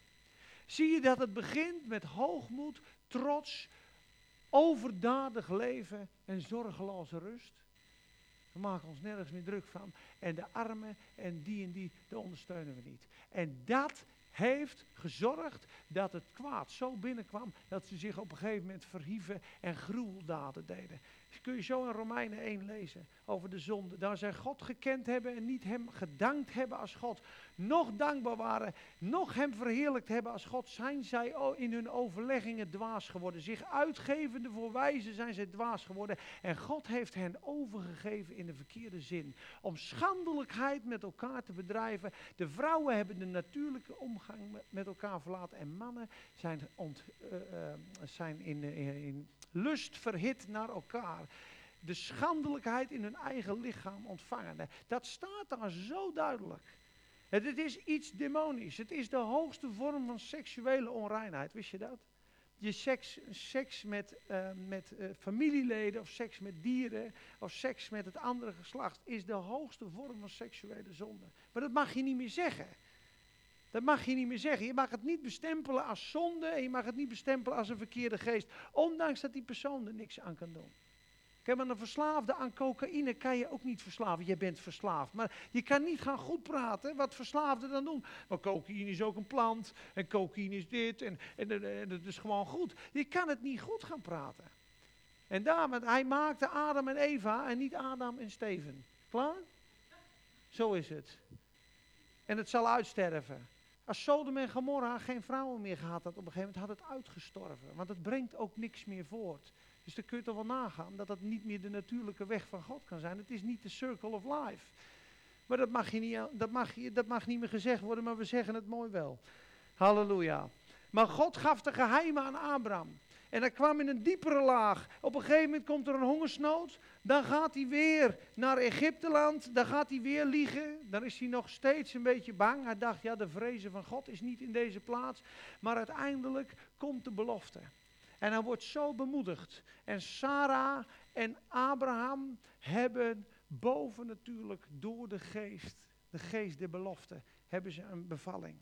Zie je dat het begint met hoogmoed, trots, overdadig leven en zorgeloze rust? We maken ons nergens meer druk van. En de armen en die en die, daar ondersteunen we niet. En dat heeft gezorgd dat het kwaad zo binnenkwam dat ze zich op een gegeven moment verhieven en gruweldaden deden. Kun je zo in Romeinen 1 lezen over de zonde. Daar zij God gekend hebben en niet hem gedankt hebben als God. Nog dankbaar waren, nog hem verheerlijkt hebben als God, zijn zij in hun overleggingen dwaas geworden. Zich uitgevende voor wijzen zijn zij dwaas geworden. En God heeft hen overgegeven in de verkeerde zin. Om schandelijkheid met elkaar te bedrijven. De vrouwen hebben de natuurlijke omgang met elkaar verlaten. En mannen zijn, ont, uh, uh, zijn in, in lust verhit naar elkaar. De schandelijkheid in hun eigen lichaam ontvangen. Dat staat daar zo duidelijk. Het is iets demonisch. Het is de hoogste vorm van seksuele onreinheid. Wist je dat? Je seks, seks met, uh, met uh, familieleden of seks met dieren of seks met het andere geslacht is de hoogste vorm van seksuele zonde. Maar dat mag je niet meer zeggen. Dat mag je niet meer zeggen. Je mag het niet bestempelen als zonde en je mag het niet bestempelen als een verkeerde geest. Ondanks dat die persoon er niks aan kan doen. Kijk, maar een verslaafde aan cocaïne kan je ook niet verslaven. Je bent verslaafd. Maar je kan niet gaan goed praten wat verslaafden dan doen. Maar cocaïne is ook een plant. En cocaïne is dit. En, en, en, het is gewoon goed. Je kan het niet goed gaan praten. En daarom, hij maakte Adam en Eva en niet Adam en Steven. Klaar? Zo is het. En het zal uitsterven. Als Sodom en Gomorra geen vrouwen meer gehad had op een gegeven moment, had het uitgestorven. Want het brengt ook niks meer voort. Dus dan kun je toch wel nagaan dat dat niet meer de natuurlijke weg van God kan zijn. Het is niet de circle of life. Maar dat mag, je niet, dat, mag, dat mag niet meer gezegd worden, maar we zeggen het mooi wel. Halleluja. Maar God gaf de geheimen aan Abraham. En hij kwam in een diepere laag. Op een gegeven moment komt er een hongersnood. Dan gaat hij weer naar Egypteland. Dan gaat hij weer liegen. Dan is hij nog steeds een beetje bang. Hij dacht, ja, de vrezen van God is niet in deze plaats. Maar uiteindelijk komt de belofte. En hij wordt zo bemoedigd. En Sarah en Abraham hebben bovennatuurlijk door de geest, de geest der belofte, hebben ze een bevalling.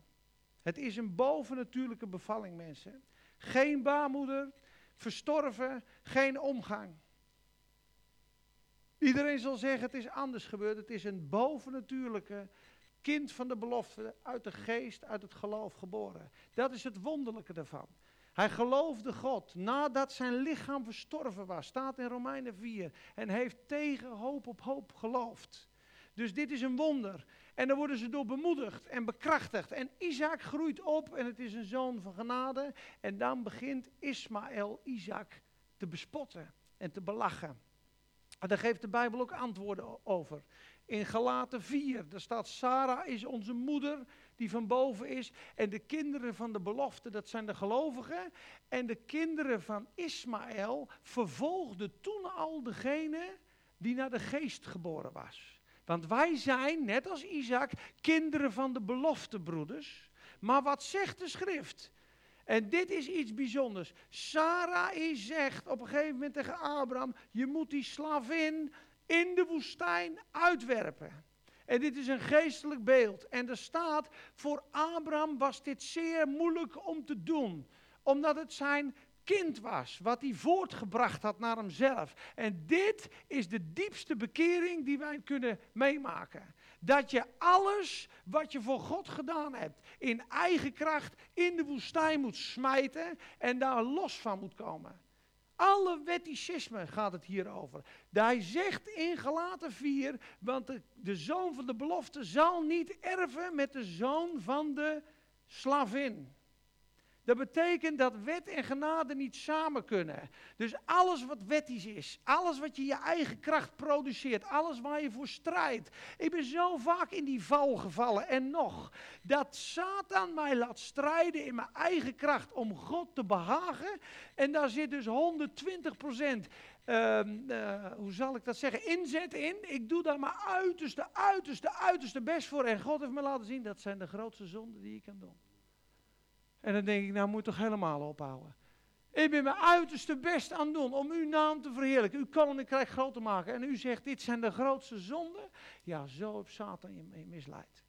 Het is een bovennatuurlijke bevalling, mensen. Geen baarmoeder, verstorven, geen omgang. Iedereen zal zeggen, het is anders gebeurd. Het is een bovennatuurlijke kind van de belofte, uit de geest, uit het geloof geboren. Dat is het wonderlijke daarvan. Hij geloofde God nadat zijn lichaam verstorven was, staat in Romeinen 4, en heeft tegen hoop op hoop geloofd. Dus dit is een wonder. En daar worden ze door bemoedigd en bekrachtigd. En Isaac groeit op en het is een zoon van genade. En dan begint Ismaël Isaac te bespotten en te belachen. En daar geeft de Bijbel ook antwoorden over. In Galaten 4, daar staat Sarah is onze moeder die van boven is. En de kinderen van de belofte, dat zijn de gelovigen. En de kinderen van Ismaël vervolgden toen al degene die naar de geest geboren was. Want wij zijn, net als Isaac, kinderen van de belofte, broeders. Maar wat zegt de schrift? En dit is iets bijzonders. Sarai zegt op een gegeven moment tegen Abraham: Je moet die slavin in de woestijn uitwerpen. En dit is een geestelijk beeld. En er staat: Voor Abraham was dit zeer moeilijk om te doen, omdat het zijn kind was, wat hij voortgebracht had naar hemzelf. En dit is de diepste bekering die wij kunnen meemaken. dat je alles wat je voor God gedaan hebt, in eigen kracht in de woestijn moet smijten en daar los van moet komen. Alle wetticisme gaat het hier over. Hij zegt in Galaten 4, want de, de zoon van de belofte zal niet erven met de zoon van de slavin. Dat betekent dat wet en genade niet samen kunnen. Dus alles wat wettisch is, alles wat je je eigen kracht produceert, alles waar je voor strijdt. Ik ben zo vaak in die val gevallen en nog, dat Satan mij laat strijden in mijn eigen kracht om God te behagen. En daar zit dus 120 procent ehm, eh, hoe zal ik dat zeggen, inzet in. Ik doe daar mijn uiterste, uiterste, uiterste best voor. En God heeft me laten zien, dat zijn de grootste zonden die je kan doen. En dan denk ik, nou moet toch helemaal ophouden. Ik ben mijn uiterste best aan doen om uw naam te verheerlijken, uw koninkrijk groot te maken. En u zegt, dit zijn de grootste zonden. Ja, zo heeft Satan je misleid.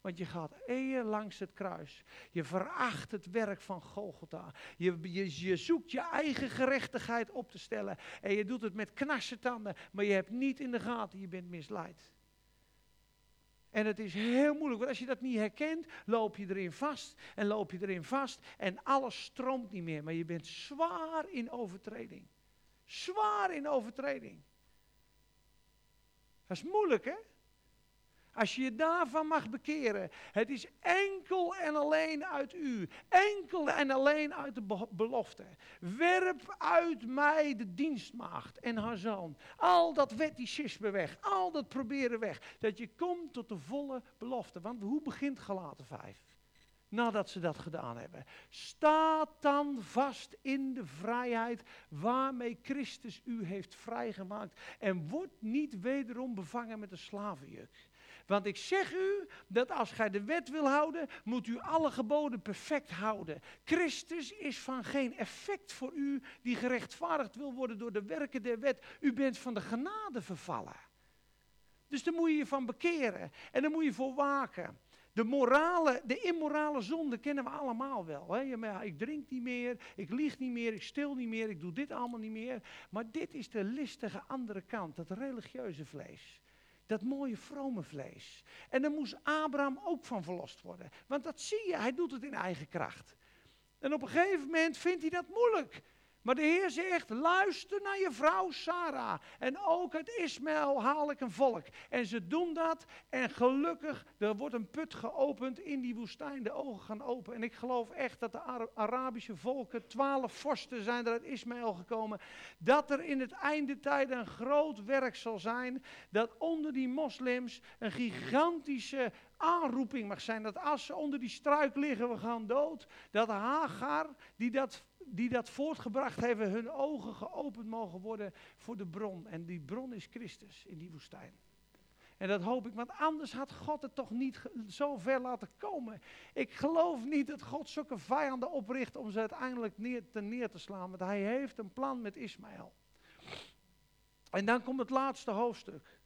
Want je gaat eeuwen langs het kruis. Je veracht het werk van Golgotha. Je, je, je zoekt je eigen gerechtigheid op te stellen. En je doet het met tanden. Maar je hebt niet in de gaten, je bent misleid. En het is heel moeilijk, want als je dat niet herkent, loop je erin vast en loop je erin vast en alles stroomt niet meer. Maar je bent zwaar in overtreding. Zwaar in overtreding. Dat is moeilijk, hè? Als je je daarvan mag bekeren. Het is enkel en alleen uit u. Enkel en alleen uit de belofte. Werp uit mij de dienstmaagd en haar zoon. Al dat wetticisme weg. Al dat proberen weg. Dat je komt tot de volle belofte. Want hoe begint gelaten 5? Nadat ze dat gedaan hebben. Sta dan vast in de vrijheid waarmee Christus u heeft vrijgemaakt. En word niet wederom bevangen met een slavenjuk. Want ik zeg u dat als gij de wet wil houden, moet u alle geboden perfect houden. Christus is van geen effect voor u die gerechtvaardigd wil worden door de werken der wet. U bent van de genade vervallen. Dus daar moet je je van bekeren en daar moet je voor waken. De, morale, de immorale zonde kennen we allemaal wel. Hè? Ik drink niet meer, ik lieg niet meer, ik stil niet meer, ik doe dit allemaal niet meer. Maar dit is de listige andere kant, dat religieuze vlees. Dat mooie vrome vlees. En daar moest Abraham ook van verlost worden. Want dat zie je, hij doet het in eigen kracht. En op een gegeven moment vindt hij dat moeilijk. Maar de Heer zegt, luister naar je vrouw Sarah. En ook uit Ismaël haal ik een volk. En ze doen dat. En gelukkig, er wordt een put geopend in die woestijn. De ogen gaan open. En ik geloof echt dat de Arabische volken, twaalf vorsten zijn er uit Ismaël gekomen. Dat er in het einde tijden een groot werk zal zijn. Dat onder die moslims een gigantische aanroeping mag zijn. Dat als ze onder die struik liggen, we gaan dood. Dat Hagar, die dat die dat voortgebracht hebben, hun ogen geopend mogen worden voor de bron. En die bron is Christus in die woestijn. En dat hoop ik, want anders had God het toch niet zo ver laten komen. Ik geloof niet dat God zulke vijanden opricht om ze uiteindelijk neer te, neer te slaan. Want hij heeft een plan met Ismaël. En dan komt het laatste hoofdstuk.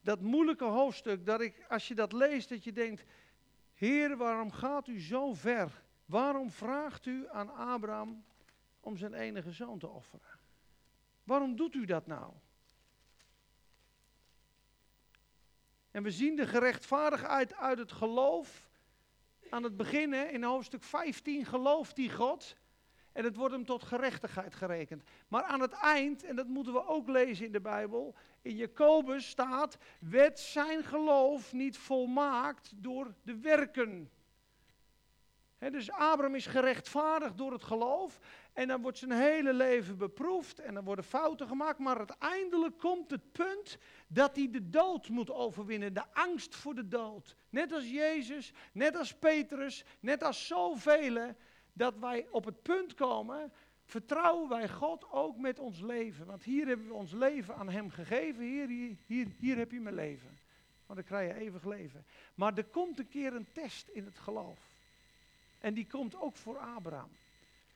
Dat moeilijke hoofdstuk, dat ik, als je dat leest, dat je denkt, Heer, waarom gaat u zo ver? Waarom vraagt u aan Abraham om zijn enige zoon te offeren? Waarom doet u dat nou? En we zien de gerechtvaardigheid uit het geloof. Aan het begin, in hoofdstuk 15, gelooft die God. En het wordt hem tot gerechtigheid gerekend. Maar aan het eind, en dat moeten we ook lezen in de Bijbel, in Jacobus staat, werd zijn geloof niet volmaakt door de werken dus Abraham is gerechtvaardigd door het geloof. En dan wordt zijn hele leven beproefd. En dan worden fouten gemaakt. Maar uiteindelijk komt het punt dat hij de dood moet overwinnen. De angst voor de dood. Net als Jezus, net als Petrus, net als zoveel. Dat wij op het punt komen. Vertrouwen wij God ook met ons leven. Want hier hebben we ons leven aan Hem gegeven. Hier, hier, hier, hier heb je mijn leven. Want dan krijg je eeuwig leven. Maar er komt een keer een test in het geloof. En die komt ook voor Abraham.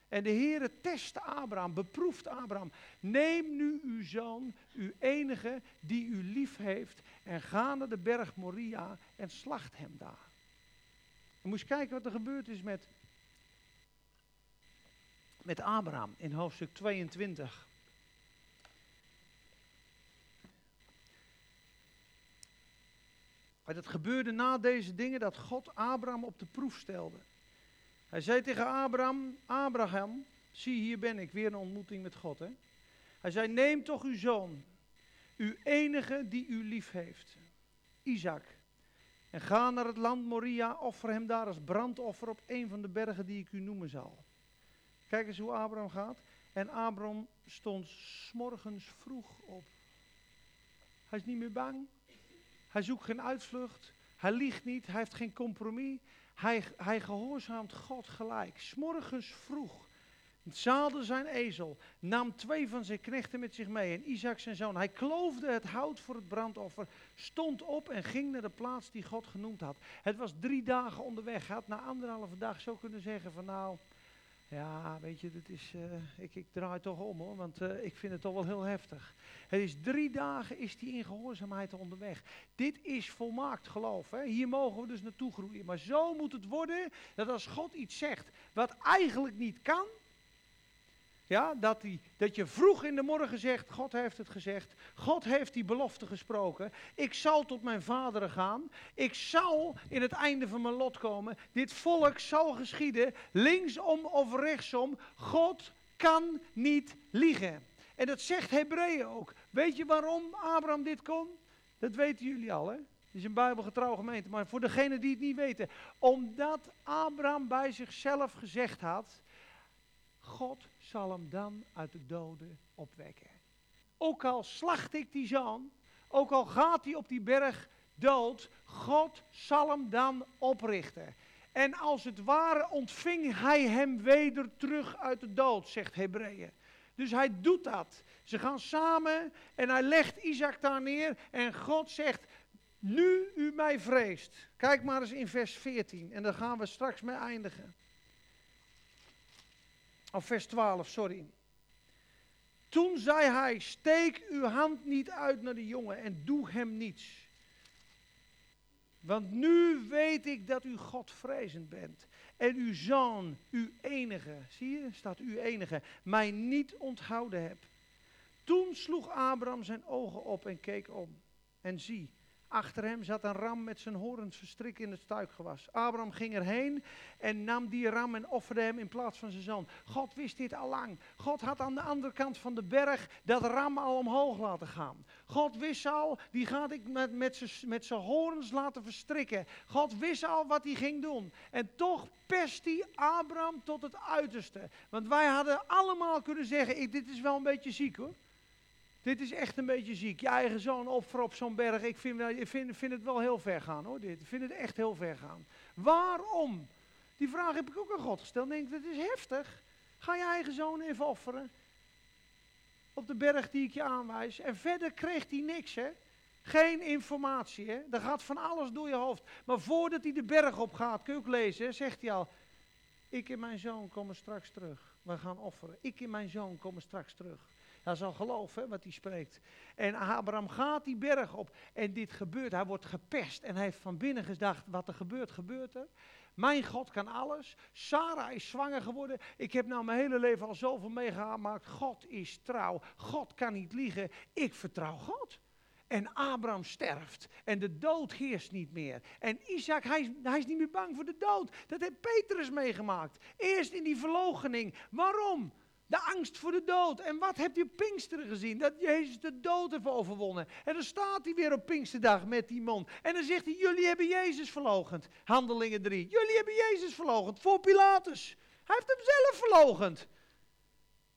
En de Heere test Abraham, beproeft Abraham. Neem nu uw zoon, uw enige die u lief heeft, en ga naar de berg Moria en slacht hem daar. Je moest kijken wat er gebeurd is met, met Abraham in hoofdstuk 22. En het gebeurde na deze dingen dat God Abraham op de proef stelde. Hij zei tegen Abraham, Abraham, zie hier ben ik, weer een ontmoeting met God. Hè? Hij zei, neem toch uw zoon, uw enige die u lief heeft, Isaac. En ga naar het land Moria, offer hem daar als brandoffer op een van de bergen die ik u noemen zal. Kijk eens hoe Abraham gaat. En Abraham stond s'morgens vroeg op. Hij is niet meer bang. Hij zoekt geen uitvlucht. Hij liegt niet. Hij heeft geen compromis. Hij, hij gehoorzaamt God gelijk. S'morgens vroeg zaalde zijn ezel, nam twee van zijn knechten met zich mee en Isaac zijn zoon. Hij kloofde het hout voor het brandoffer, stond op en ging naar de plaats die God genoemd had. Het was drie dagen onderweg. Hij had na anderhalve dag zo kunnen zeggen van nou, ja, weet je, dit is, uh, ik, ik draai toch om hoor, want uh, ik vind het toch wel heel heftig. Het is drie dagen is die in gehoorzaamheid onderweg. Dit is volmaakt geloof. Hè? Hier mogen we dus naartoe groeien. Maar zo moet het worden dat als God iets zegt wat eigenlijk niet kan, ja, dat, die, dat je vroeg in de morgen zegt, God heeft het gezegd, God heeft die belofte gesproken, ik zal tot mijn vaderen gaan, ik zal in het einde van mijn lot komen, dit volk zal geschieden, linksom of rechtsom, God kan niet liegen. En dat zegt Hebreeën ook. Weet je waarom Abraham dit kon? Dat weten jullie al, hè? Het is een bijbelgetrouw gemeente, maar voor degenen die het niet weten. Omdat Abraham bij zichzelf gezegd had, God zal hem dan uit de doden opwekken. Ook al slacht ik die zoon, ook al gaat hij op die berg dood, God zal hem dan oprichten. En als het ware ontving hij hem weder terug uit de dood, zegt Hebreeën. Dus hij doet dat. Ze gaan samen en hij legt Isaac daar neer en God zegt, nu u mij vreest. Kijk maar eens in vers 14 en daar gaan we straks mee eindigen. Of vers 12, sorry. Toen zei hij: Steek uw hand niet uit naar de jongen en doe hem niets. Want nu weet ik dat u Godvrezend bent. En uw zoon, uw enige, zie je, staat uw enige, mij niet onthouden hebt. Toen sloeg Abraham zijn ogen op en keek om. En zie, Achter hem zat een ram met zijn horens verstrikt in het stuikgewas. Abraham ging erheen en nam die ram en offerde hem in plaats van zijn zoon. God wist dit al lang. God had aan de andere kant van de berg dat ram al omhoog laten gaan. God wist al, die gaat ik met, met zijn horens laten verstrikken. God wist al wat hij ging doen. En toch pest hij Abraham tot het uiterste. Want wij hadden allemaal kunnen zeggen, ik, dit is wel een beetje ziek hoor. Dit is echt een beetje ziek. Je eigen zoon offeren op zo'n berg. Ik vind, ik vind, vind het wel heel ver gaan hoor. Dit. Ik vind het echt heel ver gaan. Waarom? Die vraag heb ik ook aan God gesteld. Denk, dat is heftig. Ga je eigen zoon even offeren. Op de berg die ik je aanwijs. En verder kreeg hij niks hè. Geen informatie hè. Er gaat van alles door je hoofd. Maar voordat hij de berg op gaat, kun je ook lezen, zegt hij al. Ik en mijn zoon komen straks terug. We gaan offeren. Ik en mijn zoon komen straks terug. Dat is al geloof hè, wat hij spreekt. En Abraham gaat die berg op en dit gebeurt. Hij wordt gepest en hij heeft van binnen gedacht, wat er gebeurt, gebeurt er. Mijn God kan alles. Sarah is zwanger geworden. Ik heb nou mijn hele leven al zoveel meegemaakt. God is trouw. God kan niet liegen. Ik vertrouw God. En Abraham sterft. En de dood heerst niet meer. En Isaac, hij, hij is niet meer bang voor de dood. Dat heeft Petrus meegemaakt. Eerst in die verloochening. Waarom? De angst voor de dood. En wat u op Pinksteren gezien? Dat Jezus de dood heeft overwonnen. En dan staat hij weer op Pinksterdag met die mond. En dan zegt hij, jullie hebben Jezus verlogend. Handelingen 3. Jullie hebben Jezus verlogend voor Pilatus. Hij heeft hem zelf verlogend.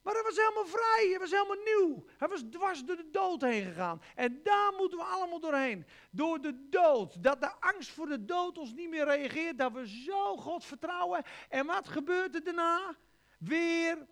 Maar hij was helemaal vrij, hij was helemaal nieuw. Hij was dwars door de dood heen gegaan. En daar moeten we allemaal doorheen. Door de dood. Dat de angst voor de dood ons niet meer reageert. Dat we zo God vertrouwen. En wat gebeurt er daarna? Weer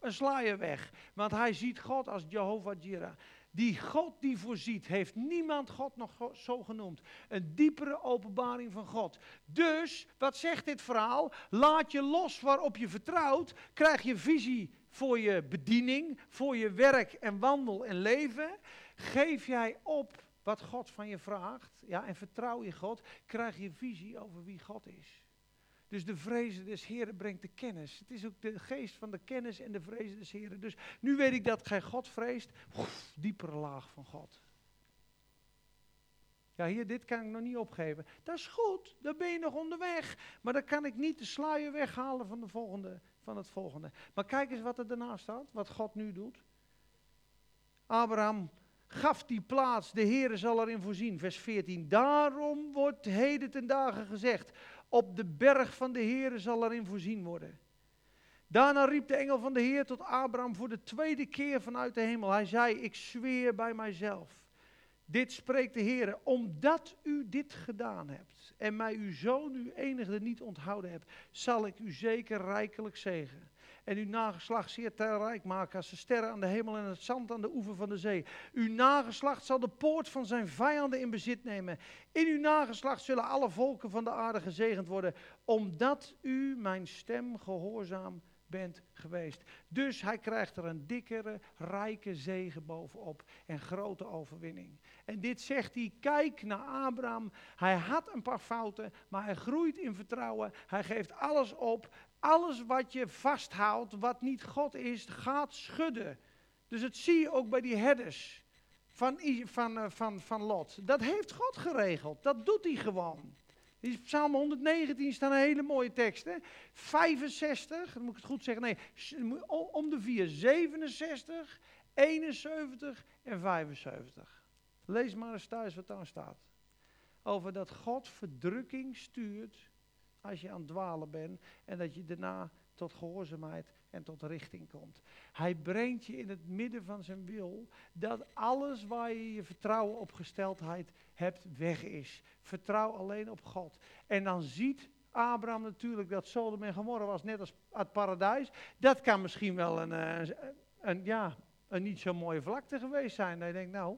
een slaaier weg. Want hij ziet God als Jehovah Jireh. Die God die voorziet, heeft niemand God nog zo genoemd. Een diepere openbaring van God. Dus, wat zegt dit verhaal? Laat je los waarop je vertrouwt. Krijg je visie voor je bediening, voor je werk en wandel en leven. Geef jij op wat God van je vraagt. Ja, en vertrouw je God. Krijg je visie over wie God is. Dus de vrezen des Heren brengt de kennis. Het is ook de geest van de kennis en de vrezen des Heren. Dus nu weet ik dat gij God vreest. diepere laag van God. Ja, hier, dit kan ik nog niet opgeven. Dat is goed, dan ben je nog onderweg. Maar dan kan ik niet de sluier weghalen van, de volgende, van het volgende. Maar kijk eens wat er daarna staat, wat God nu doet. Abraham gaf die plaats, de Heere zal erin voorzien. Vers 14, daarom wordt heden ten dagen gezegd, op de berg van de Heere zal erin voorzien worden. Daarna riep de engel van de Heer tot Abraham voor de tweede keer vanuit de hemel. Hij zei, ik zweer bij mijzelf. Dit spreekt de Heer, omdat u dit gedaan hebt en mij uw zoon, uw enige niet onthouden hebt, zal ik u zeker rijkelijk zegen. En uw nageslacht zeer rijk maken als de sterren aan de hemel en het zand aan de oever van de zee. Uw nageslacht zal de poort van zijn vijanden in bezit nemen. In uw nageslacht zullen alle volken van de aarde gezegend worden, omdat u mijn stem gehoorzaam bent geweest. Dus hij krijgt er een dikkere, rijke zegen bovenop en grote overwinning. En dit zegt hij, kijk naar Abraham. Hij had een paar fouten, maar hij groeit in vertrouwen. Hij geeft alles op. Alles wat je vasthoudt, wat niet God is, gaat schudden. Dus dat zie je ook bij die herders van, van, eh, van, van Lot. Dat heeft God geregeld. Dat doet hij gewoon. In Psalm 119 staan een hele mooie teksten. 65, dan moet ik het goed zeggen, nee, om de vier. 67, 71 en 75. Lees maar eens thuis wat daar staat. Over dat God verdrukking stuurt als je aan het dwalen bent en dat je daarna tot gehoorzaamheid en tot richting komt. Hij brengt je in het midden van zijn wil dat alles waar je je vertrouwen op gesteldheid hebt weg is. Vertrouw alleen op God. En dan ziet Abraham natuurlijk dat Sodom en Gomorra was net als het paradijs. Dat kan misschien wel een, eh, een ja, een niet zo mooie vlakte geweest zijn. Je denkt, nou,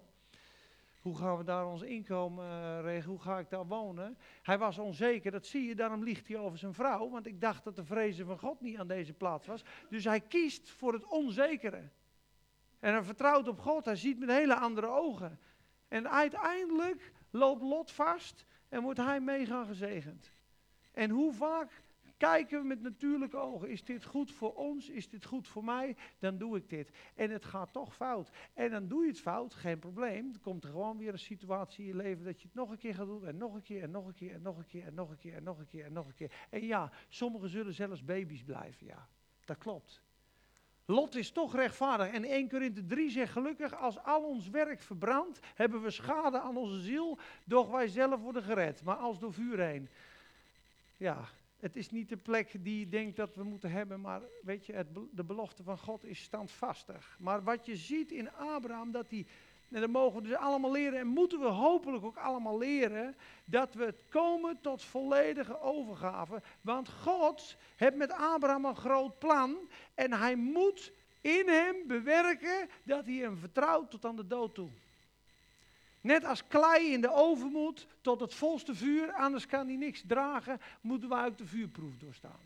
hoe gaan we daar ons inkomen uh, regelen? Hoe ga ik daar wonen? Hij was onzeker, dat zie je, daarom liegt hij over zijn vrouw. Want ik dacht dat de vrezen van God niet aan deze plaats was. Dus hij kiest voor het onzekere. En hij vertrouwt op God, hij ziet met hele andere ogen. En uiteindelijk loopt Lot vast en wordt hij mega gezegend. En hoe vaak kijken we met natuurlijke ogen. Is dit goed voor ons? Is dit goed voor mij? Dan doe ik dit. En het gaat toch fout. En dan doe je het fout, geen probleem. Dan komt er gewoon weer een situatie in je leven dat je het nog een keer gaat doen. En nog een keer, en nog een keer, en nog een keer, en nog een keer, en nog een keer, en nog een keer. En ja, sommigen zullen zelfs baby's blijven, ja. Dat klopt. Lot is toch rechtvaardig. En 1 Korinthe 3 zegt gelukkig, als al ons werk verbrandt, hebben we schade aan onze ziel, doch wij zelf worden gered. Maar als door vuur heen. Ja, het is niet de plek die je denkt dat we moeten hebben, maar weet je, het, de belofte van God is standvastig. Maar wat je ziet in Abraham, dat hij, en dat mogen we dus allemaal leren en moeten we hopelijk ook allemaal leren, dat we komen tot volledige overgave. Want God heeft met Abraham een groot plan en hij moet in hem bewerken dat hij hem vertrouwt tot aan de dood toe. Net als klei in de oven moet tot het volste vuur, anders kan hij niks dragen, moeten we ook de vuurproef doorstaan.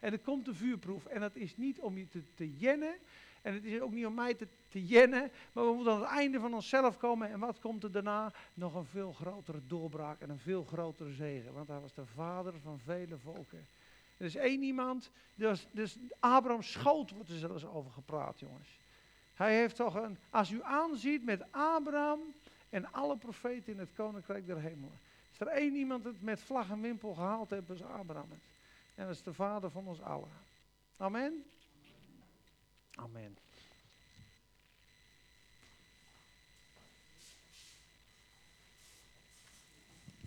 En er komt de vuurproef en dat is niet om je te, jennen en het is ook niet om mij te, te jennen, maar we moeten aan het einde van onszelf komen en wat komt er daarna? Nog een veel grotere doorbraak en een veel grotere zegen, want hij was de vader van vele volken. Er is één iemand, dus, dus Abraham schoot wordt er zelfs over gepraat jongens. Hij heeft toch een, als u aanziet met Abraham, en alle profeten in het koninkrijk der hemelen. Is er één iemand het met vlag en wimpel gehaald heeft, is Abraham En dat is de vader van ons allen. Amen. Amen.